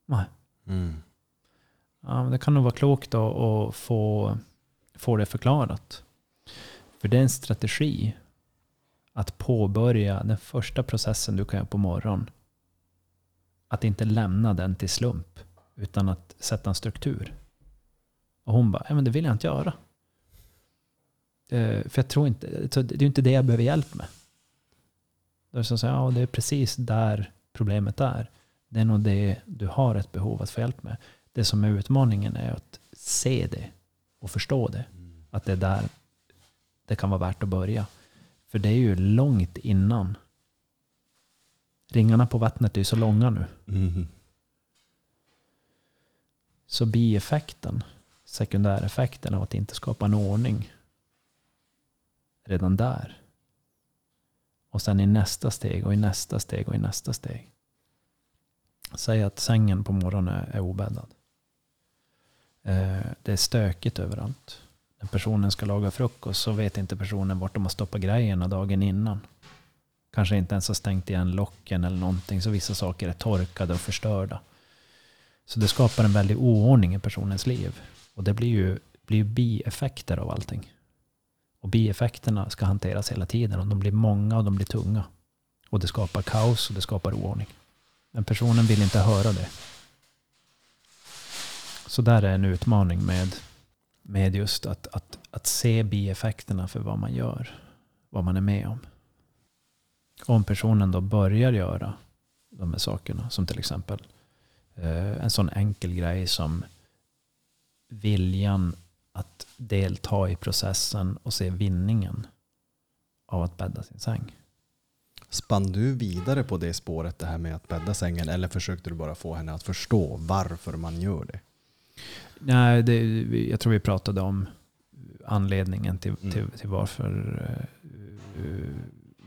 Nej. Mm. Ja, men det kan nog vara klokt att få, få det förklarat. För det är en strategi att påbörja den första processen du kan göra på morgonen. Att inte lämna den till slump, utan att sätta en struktur. Och hon bara, ja, men det vill jag inte göra. Eh, för jag tror inte, det är inte det jag behöver hjälp med. Då är det, så här, ja, det är precis där problemet är. Det är nog det du har ett behov att få hjälp med. Det som är utmaningen är att se det och förstå det. Att det är där det kan vara värt att börja. För det är ju långt innan. Ringarna på vattnet är ju så långa nu. Mm. Så bieffekten, sekundäreffekten av att inte skapa en ordning redan där. Och sen i nästa steg och i nästa steg och i nästa steg. Säg att sängen på morgonen är obäddad. Eh, det är stökigt överallt. När personen ska laga frukost så vet inte personen vart de har stoppat grejerna dagen innan. Kanske inte ens har stängt igen locken eller någonting. Så vissa saker är torkade och förstörda. Så det skapar en väldig oordning i personens liv. Och det blir ju, blir ju bieffekter av allting. Och bieffekterna ska hanteras hela tiden. Och de blir många och de blir tunga. Och det skapar kaos och det skapar oordning. Men personen vill inte höra det. Så där är en utmaning med, med just att, att, att se bieffekterna för vad man gör. Vad man är med om. Om personen då börjar göra de här sakerna. Som till exempel eh, en sån enkel grej som viljan att delta i processen och se vinningen av att bädda sin säng. Spann du vidare på det spåret, det här med att bädda sängen, eller försökte du bara få henne att förstå varför man gör det? Nej, det, jag tror vi pratade om anledningen till, Mm. till, till varför, eh,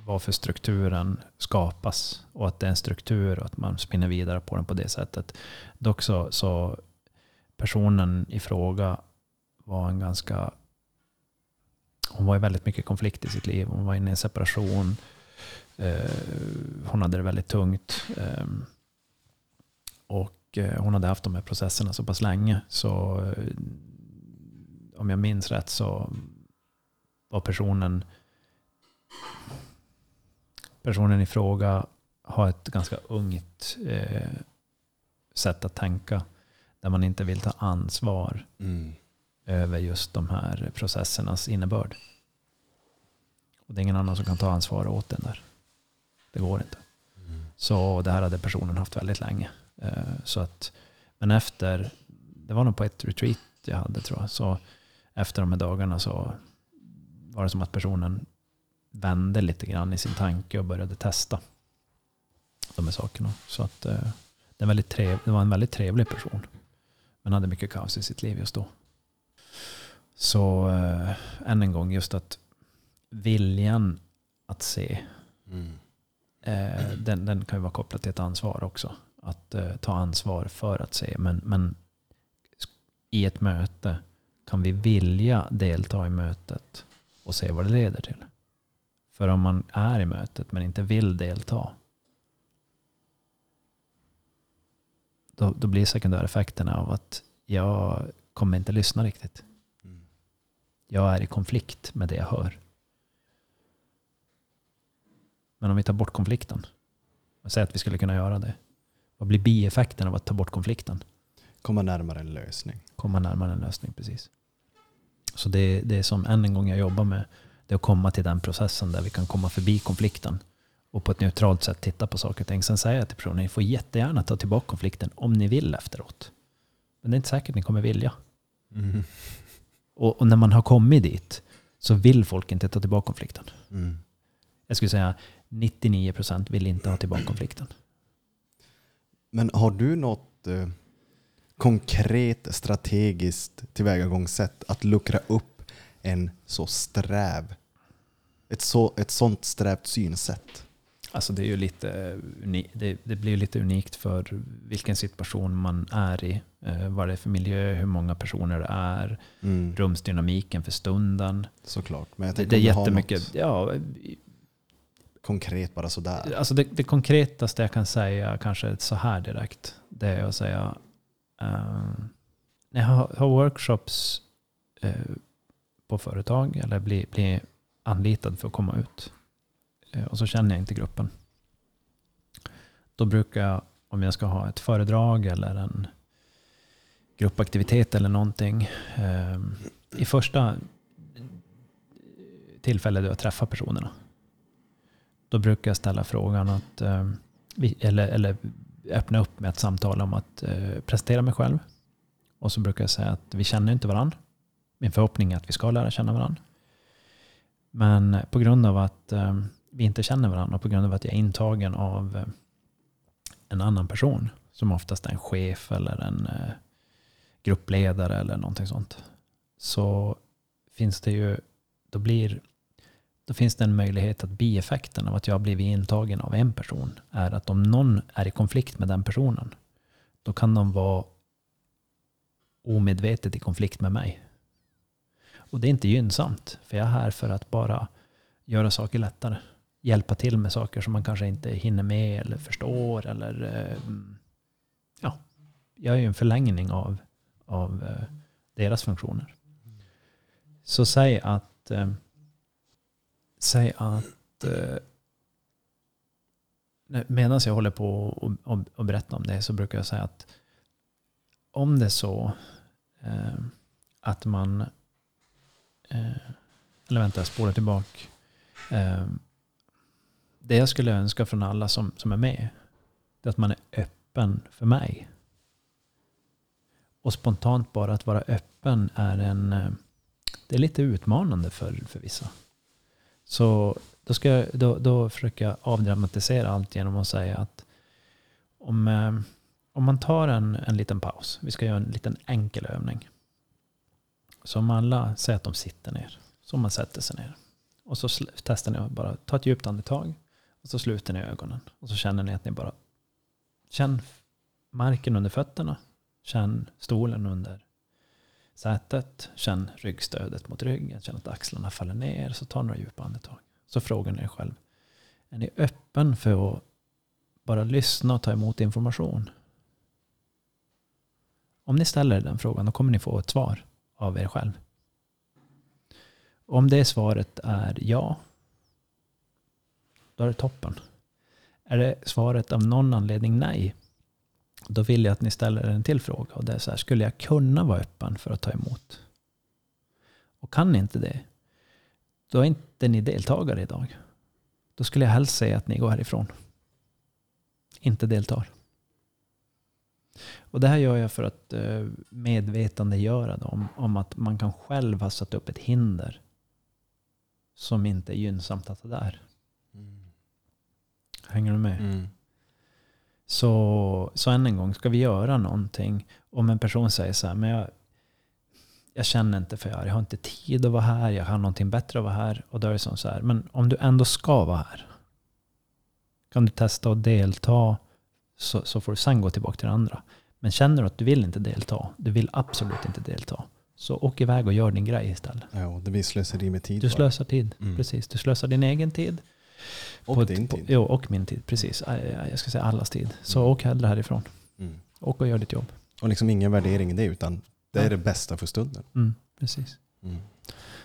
varför strukturen skapas. Och att det är en struktur och att man spinner vidare på den på det sättet. Dock så, så personen i fråga var en ganska... Hon var i väldigt mycket konflikt i sitt liv. Hon var inne i en separation. Eh, hon hade det väldigt tungt. Ehm, och eh, hon hade haft de här processerna så pass länge. Så eh, om jag minns rätt så var personen personen i fråga har ett ganska ungt eh, sätt att tänka. Där man inte vill ta ansvar Mm över just de här processernas innebörd. Och det är ingen annan som kan ta ansvar åt den där. Det går inte. Mm. Så det här hade personen haft väldigt länge. Eh, så att, men efter, det var nog på ett retreat jag hade tror jag. Så efter de här dagarna så var det som att personen vände lite grann i sin tanke och började testa de här sakerna. Så att eh, det, är väldigt trev, det var en väldigt trevlig person. Men hade mycket kaos i sitt liv just då. Så eh, än en gång just att viljan att se Mm. Eh, den, den kan ju vara kopplad till ett ansvar också. Att eh, ta ansvar för att se. Men, men i ett möte kan vi vilja delta i mötet och se vad det leder till. För om man är i mötet men inte vill delta. Då, då blir sekundäreffekterna av att jag kommer inte lyssna riktigt. Jag är i konflikt med det jag hör. Men om vi tar bort konflikten. Och säger att vi skulle kunna göra det. Vad blir bieffekten av att ta bort konflikten? Komma närmare en lösning. Komma närmare en lösning, precis. Så det, det är som än en gång jag jobbar med. Det är att komma till den processen där vi kan komma förbi konflikten. Och på ett neutralt sätt titta på saker och ting. Sen säger jag till personen, ni får jättegärna ta tillbaka konflikten om ni vill efteråt. Men det är inte säkert ni kommer vilja. Mm. Och, och när man har kommit dit så vill folk inte ta tillbaka konflikten. Mm. Jag skulle säga 99% vill inte ha tillbaka konflikten. Men har du något eh, konkret strategiskt tillvägagångssätt att luckra upp en så sträv, ett, så, ett sånt strävt synsätt? Alltså det, är ju lite, uni- det, det blir lite unikt för vilken situation man är i. Eh, vad det är för miljö, hur många personer det är, Mm. rumsdynamiken för stunden. Såklart. Men jag Det, det är jättemycket. Ja, konkret bara sådär. alltså det, det konkretaste jag kan säga, kanske så här direkt, det är att säga eh, när jag har, har workshops eh, på företag eller blir, blir anlitad för att komma ut eh, Eh, och så känner jag inte gruppen. Då brukar jag, om jag ska ha ett föredrag eller en gruppaktivitet eller någonting, ehm, i första tillfället då jag träffar personerna, då brukar jag ställa frågan att, ehm, eller, eller öppna upp med ett samtal om att eh, presentera mig själv. Och så brukar jag säga att vi känner inte varandra. Min förhoppning är att vi ska lära känna varandra. Men på grund av att eh, vi inte känner varandra på grund av att jag är intagen av eh, en annan person, som oftast är en chef eller en eh, gruppledare eller någonting sånt, så finns det ju, då blir då finns det en möjlighet att bieffekten av att jag har blivit intagen av en person är att om någon är i konflikt med den personen, då kan de vara omedvetet i konflikt med mig. Och det är inte gynnsamt, för jag är här för att bara göra saker lättare. Hjälpa till med saker som man kanske inte hinner med eller förstår. Eller, eh, mm, ja, jag är ju en förlängning av, av eh, deras funktioner. Så säg att eh, Säg att medan jag håller på och, och, och berättar om det så brukar jag säga att om det är så eh, att man eh, eller vänta, jag spolar tillbaka. Eh, det jag skulle önska från alla som, som är med det är att man är öppen för mig. Och spontant bara att vara öppen är en eh, det är lite utmanande för, för vissa. Så då, ska jag, då, då försöker jag avdramatisera allt genom att säga att om, eh, om man tar en, en liten paus, vi ska göra en liten enkel övning. Så om alla säger att de sitter ner, så man sätter sig ner. Och så testar ni att bara ta ett djupt andetag. Och så sluter ni ögonen. Och så känner ni att ni bara känn marken under fötterna. Känn stolen under sätet. Känn ryggstödet mot ryggen. Känn att axlarna faller ner. Så ta några djupa andetag. Så frågar ni er själv. Är ni öppen för att bara lyssna och ta emot information? Om ni ställer den frågan då kommer ni få ett svar av er själv. Om det svaret är ja, då är det toppen. Är det svaret av någon anledning nej, då vill jag att ni ställer en till fråga. Och det är så här, skulle jag kunna vara öppen för att ta emot? Och kan ni inte det, då är inte ni deltagare idag. Då skulle jag helst säga att ni går härifrån. Inte deltar. Och det här gör jag för att eh, medvetandegöra dem om att man kan själv ha satt upp ett hinder som inte är gynnsamt att ha där. Hänger du med? Mm. Så, så än en gång, ska vi göra någonting? Om en person säger så här, men jag, jag känner inte för det här, jag har inte tid att vara här, jag har någonting bättre att vara här. Och då är det som så här, men om du ändå ska vara här, kan du testa att delta, så, så får du sen gå tillbaka till det andra. Men känner du att du vill inte delta, du vill absolut inte delta, så åk iväg och gör din grej istället. Ja, det blir slöseri med tid. Du slösar tid, Mm. precis. Du slösar din egen tid. Och på din på- tid. Jo, och min tid, precis. Jag ska säga allas tid. Så Mm. åk hellre härifrån. Mm. Åk och gör ditt jobb. Och liksom ingen värdering i det, utan det är Ja. det bästa för stunden. Mm, precis. Mm.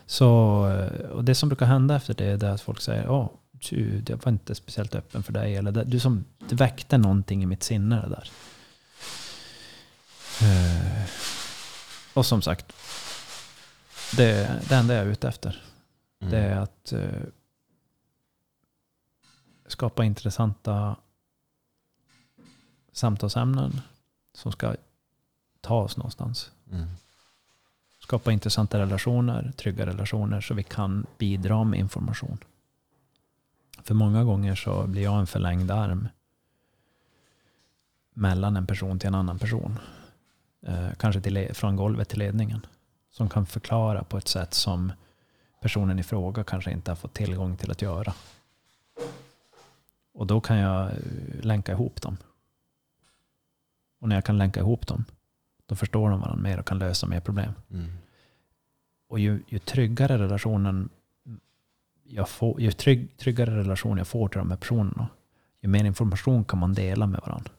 Så, eh, och det som brukar hända efter det är att folk säger, åh, du, jag var inte speciellt öppen för dig. Eller du som, det väckte någonting i mitt sinne det där. Eh, och som sagt, det, det enda jag är ute efter. Mm. Det är att eh, skapa intressanta samtalsämnen som ska ta oss någonstans. Mm. Skapa intressanta relationer, trygga relationer så vi kan bidra med information. För många gånger så blir jag en förlängd arm mellan en person till en annan person. Eh, kanske till, från golvet till ledningen. Som kan förklara på ett sätt som personen i fråga kanske inte har fått tillgång till att göra. Och då kan jag eh, länka ihop dem. Och när jag kan länka ihop dem, då förstår de varandra mer och kan lösa mer problem. Mm. Och ju, ju tryggare relationen jag får, ju trygg, tryggare relation jag får till de här personerna, ju mer information kan man dela med varandra.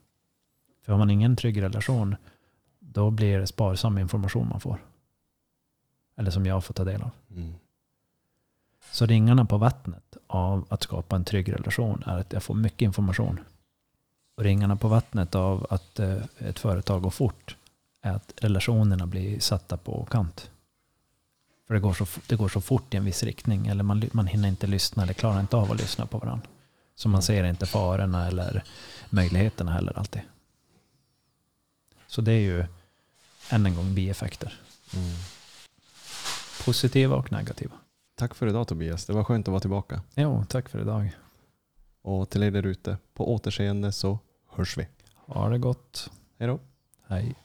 För har man ingen trygg relation, då blir det sparsam information man får. Eller som jag får ta del av. Mm. Så ringarna på vattnet av att skapa en trygg relation är att jag får mycket information. Och ringarna på vattnet av att eh, ett företag går fort är att relationerna blir satta på kant. För det går så, det går så fort i en viss riktning. Eller man, man hinner inte lyssna eller klarar inte av att lyssna på varandra. Så man ser inte farorna eller möjligheterna heller alltid. Så det är ju än en gång bieffekter. Mm. Positiva och negativa. Tack för idag Tobias. Det var skönt att vara tillbaka. Jo, tack för idag. Och till er där ute, på återseende så hörs vi. Ha det gott. Hej då. Hej.